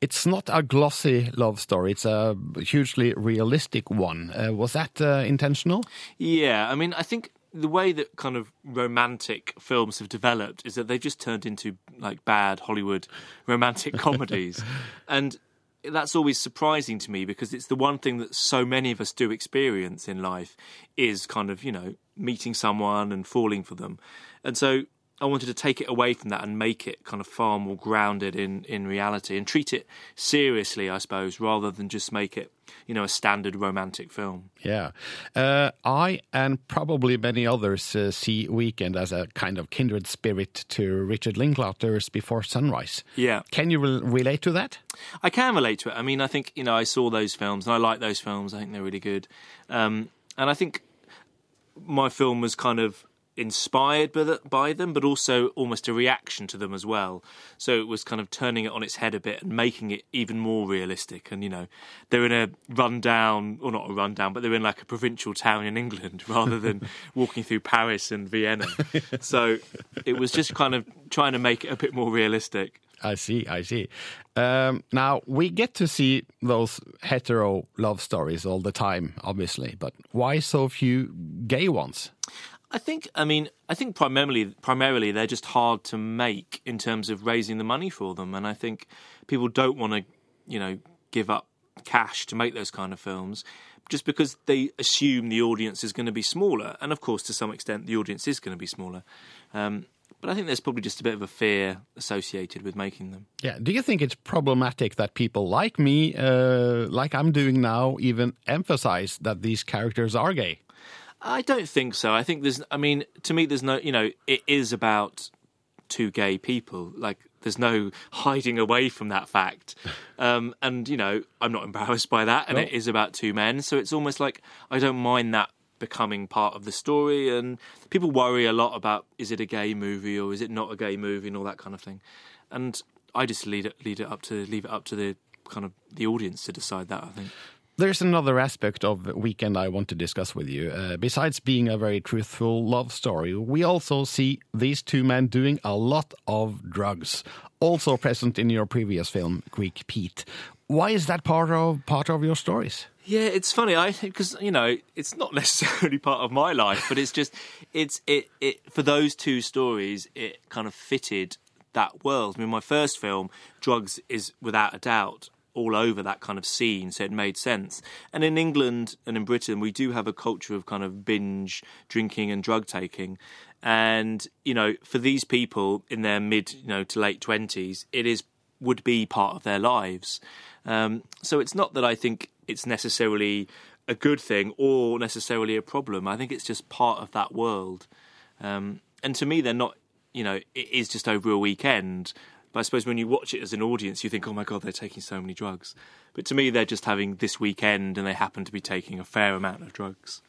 It's not a glossy love story. It's a hugely realistic one. Uh, was that uh, intentional? Yeah, I mean, I think the way that kind of romantic films have developed is that they've just turned into like bad Hollywood romantic comedies. And that's always surprising to me because it's the one thing that so many of us do experience in life is kind of, you know, meeting someone and falling for them. And so I wanted to take it away from that and make it kind of far more grounded in, in reality and treat it seriously, I suppose, rather than just make it, you know, a standard romantic film. Yeah. Uh, I and probably many others uh, see Weekend as a kind of kindred spirit to Richard Linklater's Before Sunrise. Yeah. Can you re- relate to that? I can relate to it. I mean, I think, you know, I saw those films and I like those films. I think they're really good. Um, and I think my film was kind of inspired by, the, by them, but also almost a reaction to them as well. So it was kind of turning it on its head a bit and making it even more realistic. And you know, they're in a rundown, or not a rundown, but they're in like a provincial town in England rather than walking through Paris and Vienna. so it was just kind of trying to make it a bit more realistic. I see, I see. Um, now, we get to see those hetero love stories all the time, obviously, but why so few gay ones? I think, I mean, I think primarily, primarily they're just hard to make in terms of raising the money for them, and I think people don't want to, you know, give up cash to make those kind of films, just because they assume the audience is going to be smaller, and of course, to some extent, the audience is going to be smaller. Um, but I think there's probably just a bit of a fear associated with making them. Yeah. Do you think it's problematic that people like me, uh, like I'm doing now, even emphasize that these characters are gay? I don't think so. I think there's. I mean, to me, there's no. You know, it is about two gay people. Like, there's no hiding away from that fact. Um, and you know, I'm not embarrassed by that. And No. it is about two men, so it's almost like I don't mind that becoming part of the story. And people worry a lot about is it a gay movie or is it not a gay movie and all that kind of thing. And I just lead it lead it up to leave it up to the kind of the audience to decide that. I think. There's another aspect of Weekend I want to discuss with you. Uh, besides being a very truthful love story, we also see these two men doing a lot of drugs, also present in your previous film, Greek Pete. Why is that part of part of your stories? Yeah, it's funny. I because you know it's not necessarily part of my life, but it's just it's it it for those two stories it kind of fitted that world. I mean, my first film, drugs is without a doubt all over that kind of scene, so it made sense. And in England and in Britain, we do have a culture of kind of binge drinking and drug taking. And you know, for these people in their mid, you know, to late twenties, it is would be part of their lives. Um, so it's not that I think it's necessarily a good thing or necessarily a problem. I think it's just part of that world. Um, and to me, they're not, you know, it is just over a weekend. But I suppose when you watch it as an audience, you think, oh my God, they're taking so many drugs. But to me, they're just having this weekend and they happen to be taking a fair amount of drugs.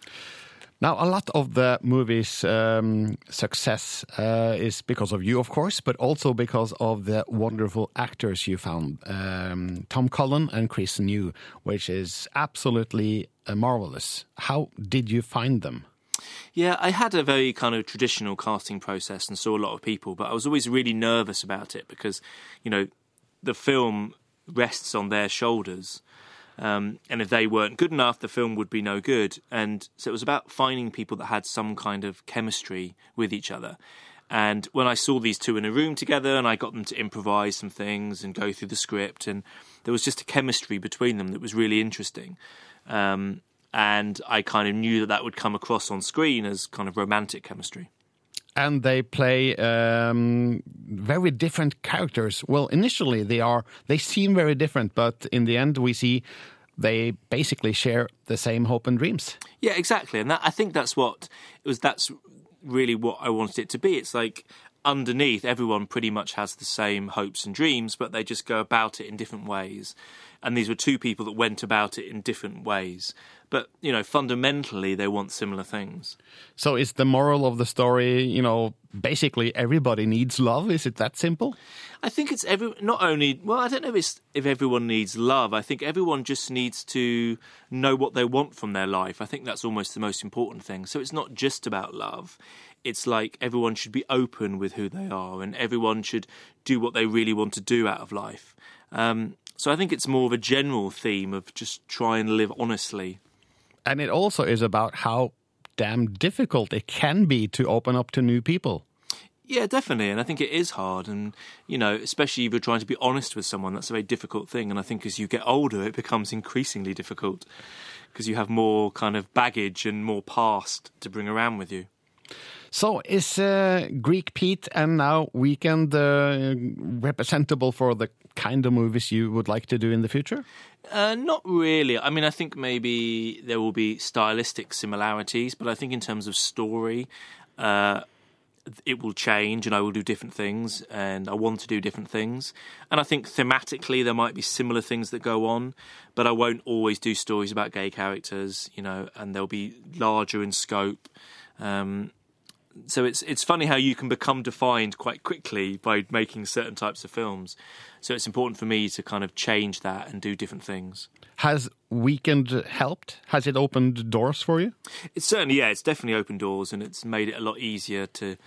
Now, a lot of the movie's um, success uh, is because of you, of course, but also because of the wonderful actors you found. Um, Tom Cullen and Chris New, which is absolutely uh, marvelous. How did you find them? Yeah, I had a very kind of traditional casting process and saw a lot of people, but I was always really nervous about it because, you know, the film rests on their shoulders. Um, and if they weren't good enough, the film would be no good. And so it was about finding people that had some kind of chemistry with each other. And when I saw these two in a room together and I got them to improvise some things and go through the script, and there was just a chemistry between them that was really interesting. Um, and I kind of knew that that would come across on screen as kind of romantic chemistry. And they play um, very different characters. Well, initially they are they seem very different, but in the end we see they basically share the same hope and dreams. Yeah, exactly. And that, I think that's what it was. That's really what I wanted it to be. It's like underneath, everyone pretty much has the same hopes and dreams, but they just go about it in different ways. And these were two people that went about it in different ways. But, you know, fundamentally, they want similar things. So is the moral of the story, you know, basically everybody needs love? Is it that simple? I think it's every not only well, I don't know if it's if everyone needs love. I think everyone just needs to know what they want from their life. I think that's almost the most important thing. So it's not just about love. It's like everyone should be open with who they are, and everyone should do what they really want to do out of life. Um, so I think it's more of a general theme of just try and live honestly. And it also is about how damn difficult it can be to open up to new people. Yeah, definitely. And I think it is hard. And, you know, especially if you're trying to be honest with someone, that's a very difficult thing. And I think as you get older, it becomes increasingly difficult because you have more kind of baggage and more past to bring around with you. So, is uh, Greek Pete and now Weekend uh, representable for the kind of movies you would like to do in the future? Uh, not really. I mean, I think maybe there will be stylistic similarities, but I think in terms of story, uh, it will change and I will do different things and I want to do different things. And I think thematically there might be similar things that go on, but I won't always do stories about gay characters, you know, and they'll be larger in scope. Um, so it's it's funny how you can become defined quite quickly by making certain types of films. So it's important for me to kind of change that and do different things. Has Weekend helped? Has it opened doors for you? It's certainly yeah, it's definitely opened doors and it's made it a lot easier to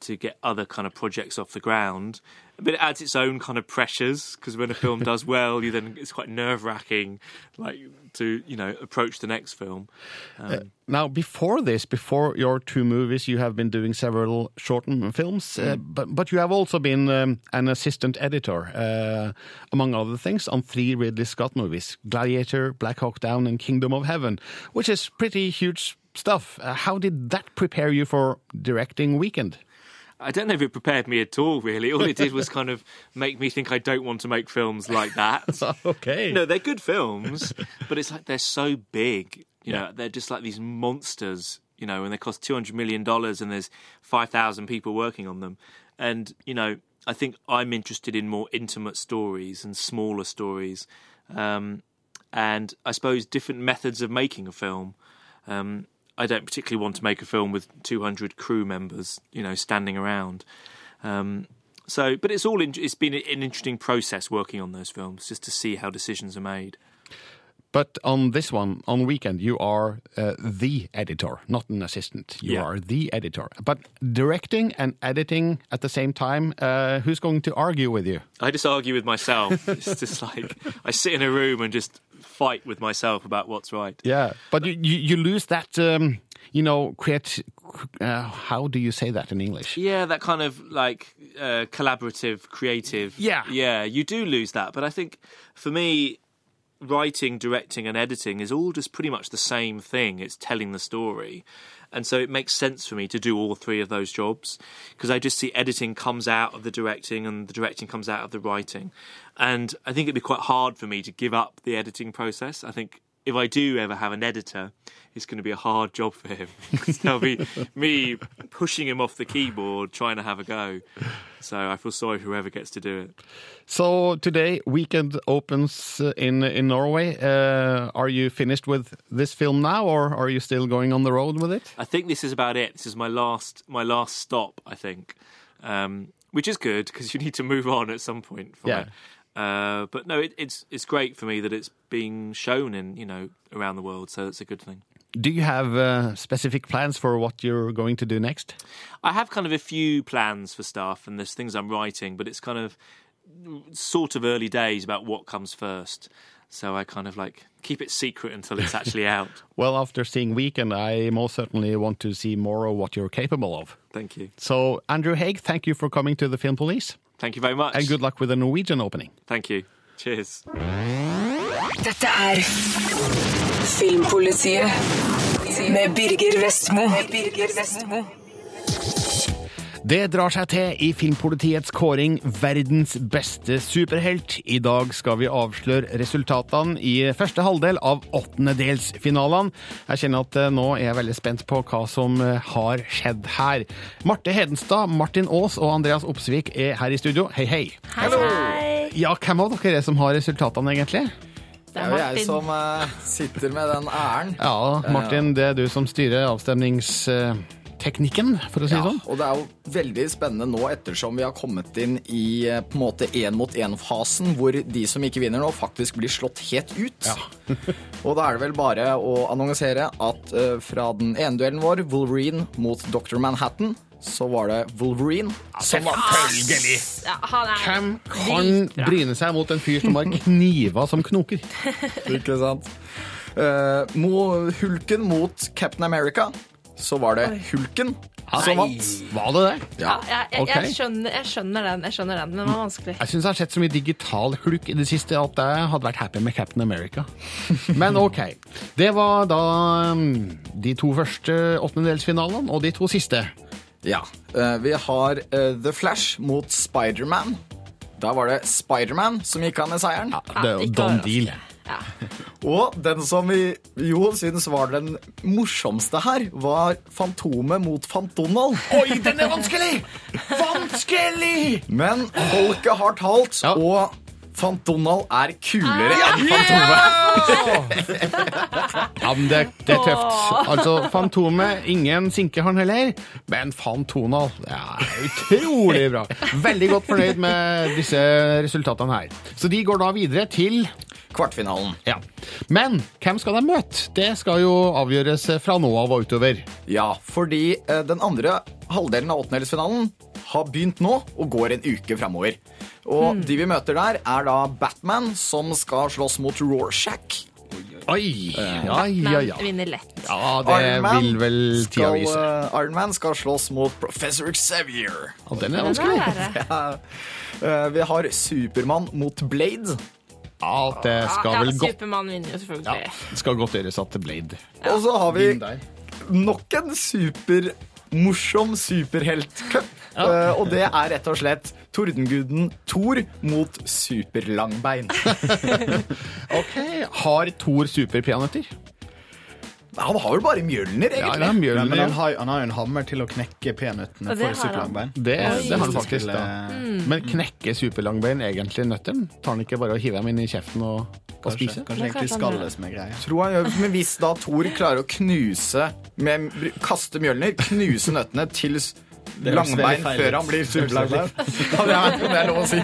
to get other kind of projects off the ground. But it adds its own kind of pressures because when a film does well, you then it's quite nerve wracking, like to you know approach the next film. Um, uh, now, before this, before your two movies, you have been doing several short films, uh, but but you have also been um, an assistant editor, uh, among other things, on three Ridley Scott movies: Gladiator, Black Hawk Down, and Kingdom of Heaven, which is pretty huge stuff. Uh, how did that prepare you for directing Weekend? I don't know if it prepared me at all, really. All it did was kind of make me think I don't want to make films like that. okay. No, they're good films, but it's like they're so big. You know, they're just like these monsters, you know, and they cost $200 million and there's 5,000 people working on them. And, you know, I think I'm interested in more intimate stories and smaller stories. Um, and I suppose different methods of making a film. Um, I don't particularly want to make a film with 200 crew members, you know, standing around. Um, so, but it's all in, it's been an interesting process working on those films, just to see how decisions are made. But on this one, on Weekend, you are uh, the editor, not an assistant. You Yeah. are the editor. But directing and editing at the same time, uh, who's going to argue with you? I just argue with myself. it's just like I sit in a room and just fight with myself about what's right. Yeah, but you, you, you lose that, um, you know, create. Uh, how do you say that in English? Yeah, that kind of like uh, collaborative, creative. Yeah. yeah, you do lose that. But I think for me, writing, directing, and editing is all just pretty much the same thing. It's telling the story. And so it makes sense for me to do all three of those jobs because I just see editing comes out of the directing and the directing comes out of the writing. And I think it'd be quite hard for me to give up the editing process. I think if I do ever have an editor, it's going to be a hard job for him. There'll be me pushing him off the keyboard, trying to have a go. So I feel sorry for whoever gets to do it. So today, weekend opens uh, in in Norway. Uh, are you finished with this film now, or are you still going on the road with it? I think this is about it. This is my last my last stop. I think, um, which is good because you need to move on at some point. From Yeah. It. Uh, but no, it, it's it's great for me that it's being shown in you know around the world. So it's a good thing. Do you have uh, specific plans for what you're going to do next? I have kind of a few plans for stuff, and there's things I'm writing, but it's kind of sort of early days about what comes first. So I kind of like keep it secret until it's actually out. Well, after seeing Weekend, I most certainly want to see more of what you're capable of. Thank you. So, Andrew Haig, thank you for coming to the Film Police. Thank you very much. And good luck with the Norwegian opening. Thank you. Cheers. Dette er Filmpolitiet med Birger Vestmo. Birger Vestmo. Det drar seg til i Filmpolitiets kåring Verdens beste superhelt. I dag skal vi avsløre resultatene i første halvdel av åttendedelsfinalene. Jeg kjenner at eh, nå er jeg veldig spent på hva som eh, har skjedd her. Marte Hedenstad, Martin Aas og Andreas Opsvik er her i studio. Hei, hei. Hei, hei. Ja, hvem av dere er det som har resultatene, egentlig? Det er jo jeg som uh, sitter med den æren. Ja, Martin, det er du som styrer avstemningsteknikken, for å si det Ja, sånn. og det er jo veldig spennende nå ettersom vi har kommet inn i eh, på en måte én mot én-fasen, hvor de som ikke vinner nå, faktisk blir slått helt ut. Ja. og da er det vel bare å annonsere at uh, fra den ene duellen vår, Wolverine mot Dr. Manhattan, så var det Wolverine som var følgelig. Ja, han er Hvem kan bryne seg mot en fyr som har kniver som knoker? Ikke sant? Uh, mo, Hulken mot Captain America, så var det Hulken som vant. Var det det? Ja, jeg, jeg, Ok. jeg, skjønner, jeg skjønner den, jeg skjønner den, men den var vanskelig. Jeg syns jeg har sett så mye digital hulk i det siste at jeg hadde vært happy med Captain America. Men OK. Det var da um, de to første åttendedelsfinalene og de to siste. Ja. eh, vi har eh, The Flash mot Spiderman. Da var det Spiderman som gikk av med seieren. det er jo ikke done deal. Og den som vi jo syns var den morsomste her, var Fantomet mot Fantonald. Oi, den er vanskelig! Vanskelig! Men folket har talt, og Fantonald er kulere enn Fantomet. Ja, men det, det er tøft. Altså, Fantomet, ingen sinker han heller, men fantonald er utrolig bra. Veldig godt fornøyd med disse resultatene her. Så de går da videre til Kvartfinalen. Ja. Men hvem skal de møte? Det skal jo avgjøres fra nå av og utover. Ja, fordi eh, den andre halvdelen av åttendelsfinalen har begynt nå og går en uke framover. Og Hmm. de vi møter der, er da Batman, som skal slåss mot Rorschach. Oi! Eh, Ja, ja, ja. Vinner lett. Ja, det Iron Man vil vel tida vise. Uh, Iron Man skal slåss mot Professor Xavier. Ja, den er er vanskelig. Ja. Uh, Vi har Supermann mot Blade. Ja, det skal ja, vel godt Supermann vinner jo selvfølgelig. Ja, Det skal godt gjøres at Blade Og så har vi nok en supermorsom superheltcup. Eh, og det er rett og slett Tordenguden Thor mot Superlangbein. Ok, Har Thor superpeanøtter? Han har vel bare Mjølner, Ja, egentlig. det er Mjølner, Men han har, han har jo en hammer til å knekke peanøttene for har han. superlangbein. Det, det har han faktisk. Da. Mm. Men knekker superlangbein egentlig nøttene? Tar han ikke bare og hiver dem inn i kjeften og, og spiser? kanskje egentlig kanskje med skallet som er greia. Tror han gjør, men hvis da Thor klarer å knuse med, Kaste Mjølner, knuse nøttene til langbein før han blir superlangbein. Ja, det er, det er lov å si.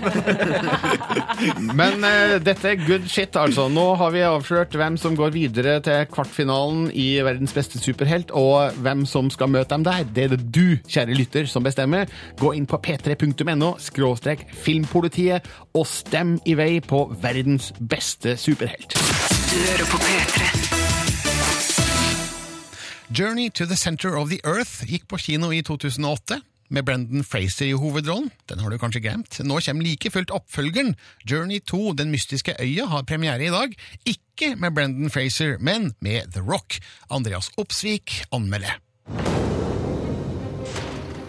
Men. Men eh, dette er good shit, altså. Nå har vi avslørt hvem som går videre til kvartfinalen i Verdens beste superhelt, og hvem som skal møte dem der. Det er det du, kjære lytter, som bestemmer. Gå inn på p3.no skråstrek filmpolitiet og stem i vei på verdens beste superhelt. Du hører på P3. Journey to the Center of the Earth gikk på kino i 2008. Med Brendan Fraser i hovedrollen. Den har du kanskje glemt. Nå kommer like fullt oppfølgeren. Journey 2, Den mystiske øya, har premiere i dag. Ikke med Brendan Fraser, men med The Rock. Andreas Opsvik anmelder.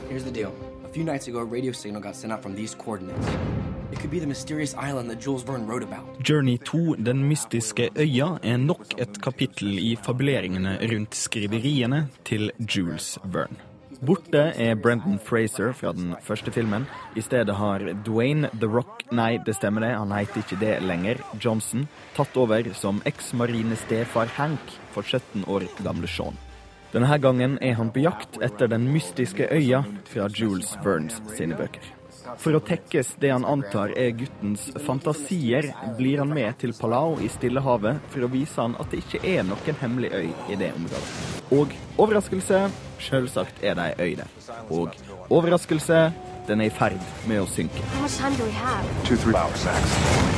Here's the deal. A few nights radio signal got sent out. Journey 2, Den mystiske øya, er nok et kapittel i fabuleringene rundt skriveriene til Jules Verne. Borte er Brendan Fraser fra den første filmen. I stedet har Dwayne The Rock Nei, det stemmer det, han heter ikke det lenger. Johnson. Tatt over som eks-marinestefar Hank for 17 år gamle Sean. Denne gangen er han på jakt etter den mystiske øya fra Jules Vernes sine bøker. For å tekkes det han antar er guttens fantasier, blir han med til Palau i Stillehavet for å vise han at det ikke er noen hemmelig øy i det området. Og overraskelse, selvsagt er det ei øy der. Og overraskelse, den er i ferd med å synke.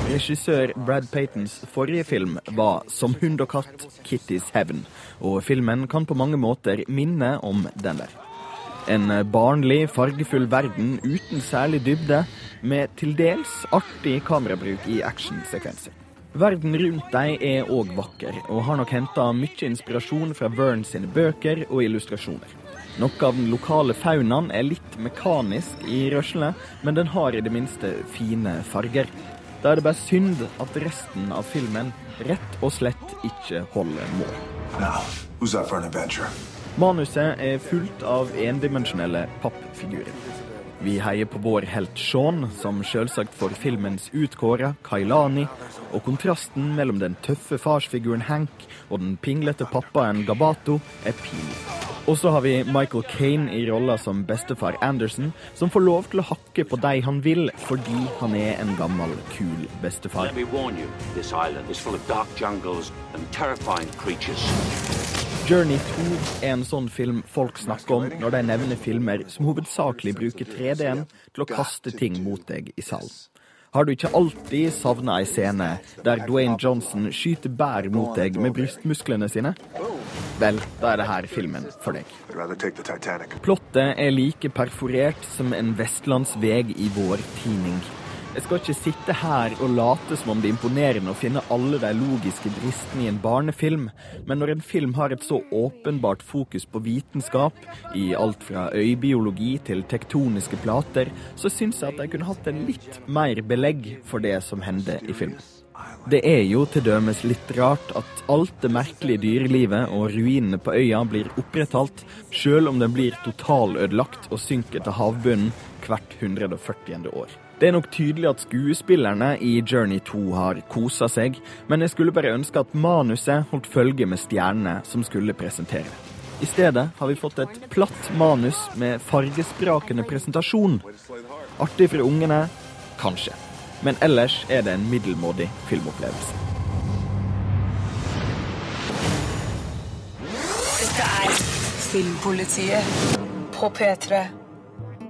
Regissør Brad Paytons forrige film var Som hund og katt, Kitty's Heaven, og filmen kan på mange måter minne om den der. En barnlig, fargefull verden uten særlig dybde, med til dels artig kamerabruk i actionsekvenser. Verden rundt deg er òg vakker, og har nok henta mye inspirasjon fra Verne sine bøker og illustrasjoner. Noe av den lokale faunaen er litt mekanisk i røslene, men den har i det minste fine farger. Da er det bare synd at resten av filmen rett og slett ikke holder mål. Now, who's up for an adventure? Manuset er fullt av endimensjonelle pappfigurer. Vi heier på vår helt Sean, som selvsagt får filmens utkåra Kailani, og kontrasten mellom den tøffe farsfiguren Hank og den pinglete pappaen Gabato er pinlig. Og så har vi Michael Kane i rolla som bestefar Anderson, som får lov til å hakke på de han vil, fordi han er en gammel, kul bestefar. Journey 2 er en sånn film folk snakker om når de nevner filmer som hovedsakelig bruker 3D-en til å kaste ting mot deg i salen. Har du ikke alltid savna ei scene der Dwayne Johnson skyter bær mot deg med brystmusklene sine? Vel, da er det her filmen for deg. Plottet er like perforert som en vestlandsveg i vår tidning. Jeg skal ikke sitte her og late som om det er imponerende å finne alle de logiske bristene i en barnefilm, men når en film har et så åpenbart fokus på vitenskap, i alt fra øybiologi til tektoniske plater, så syns jeg at de kunne hatt en litt mer belegg for det som hender i filmen. Det er jo til dømes litt rart at alt det merkelige dyrelivet og ruinene på øya blir opprettholdt, sjøl om den blir totalødelagt og synker til havbunnen hvert 140. år. Det er nok tydelig at skuespillerne i Journey 2 har kosa seg, men jeg skulle bare ønske at manuset holdt følge med stjernene som skulle presentere. I stedet har vi fått et platt manus med fargesprakende presentasjon. Artig for ungene? Kanskje. Men ellers er det en middelmådig filmopplevelse. Dette er Filmpolitiet på P3.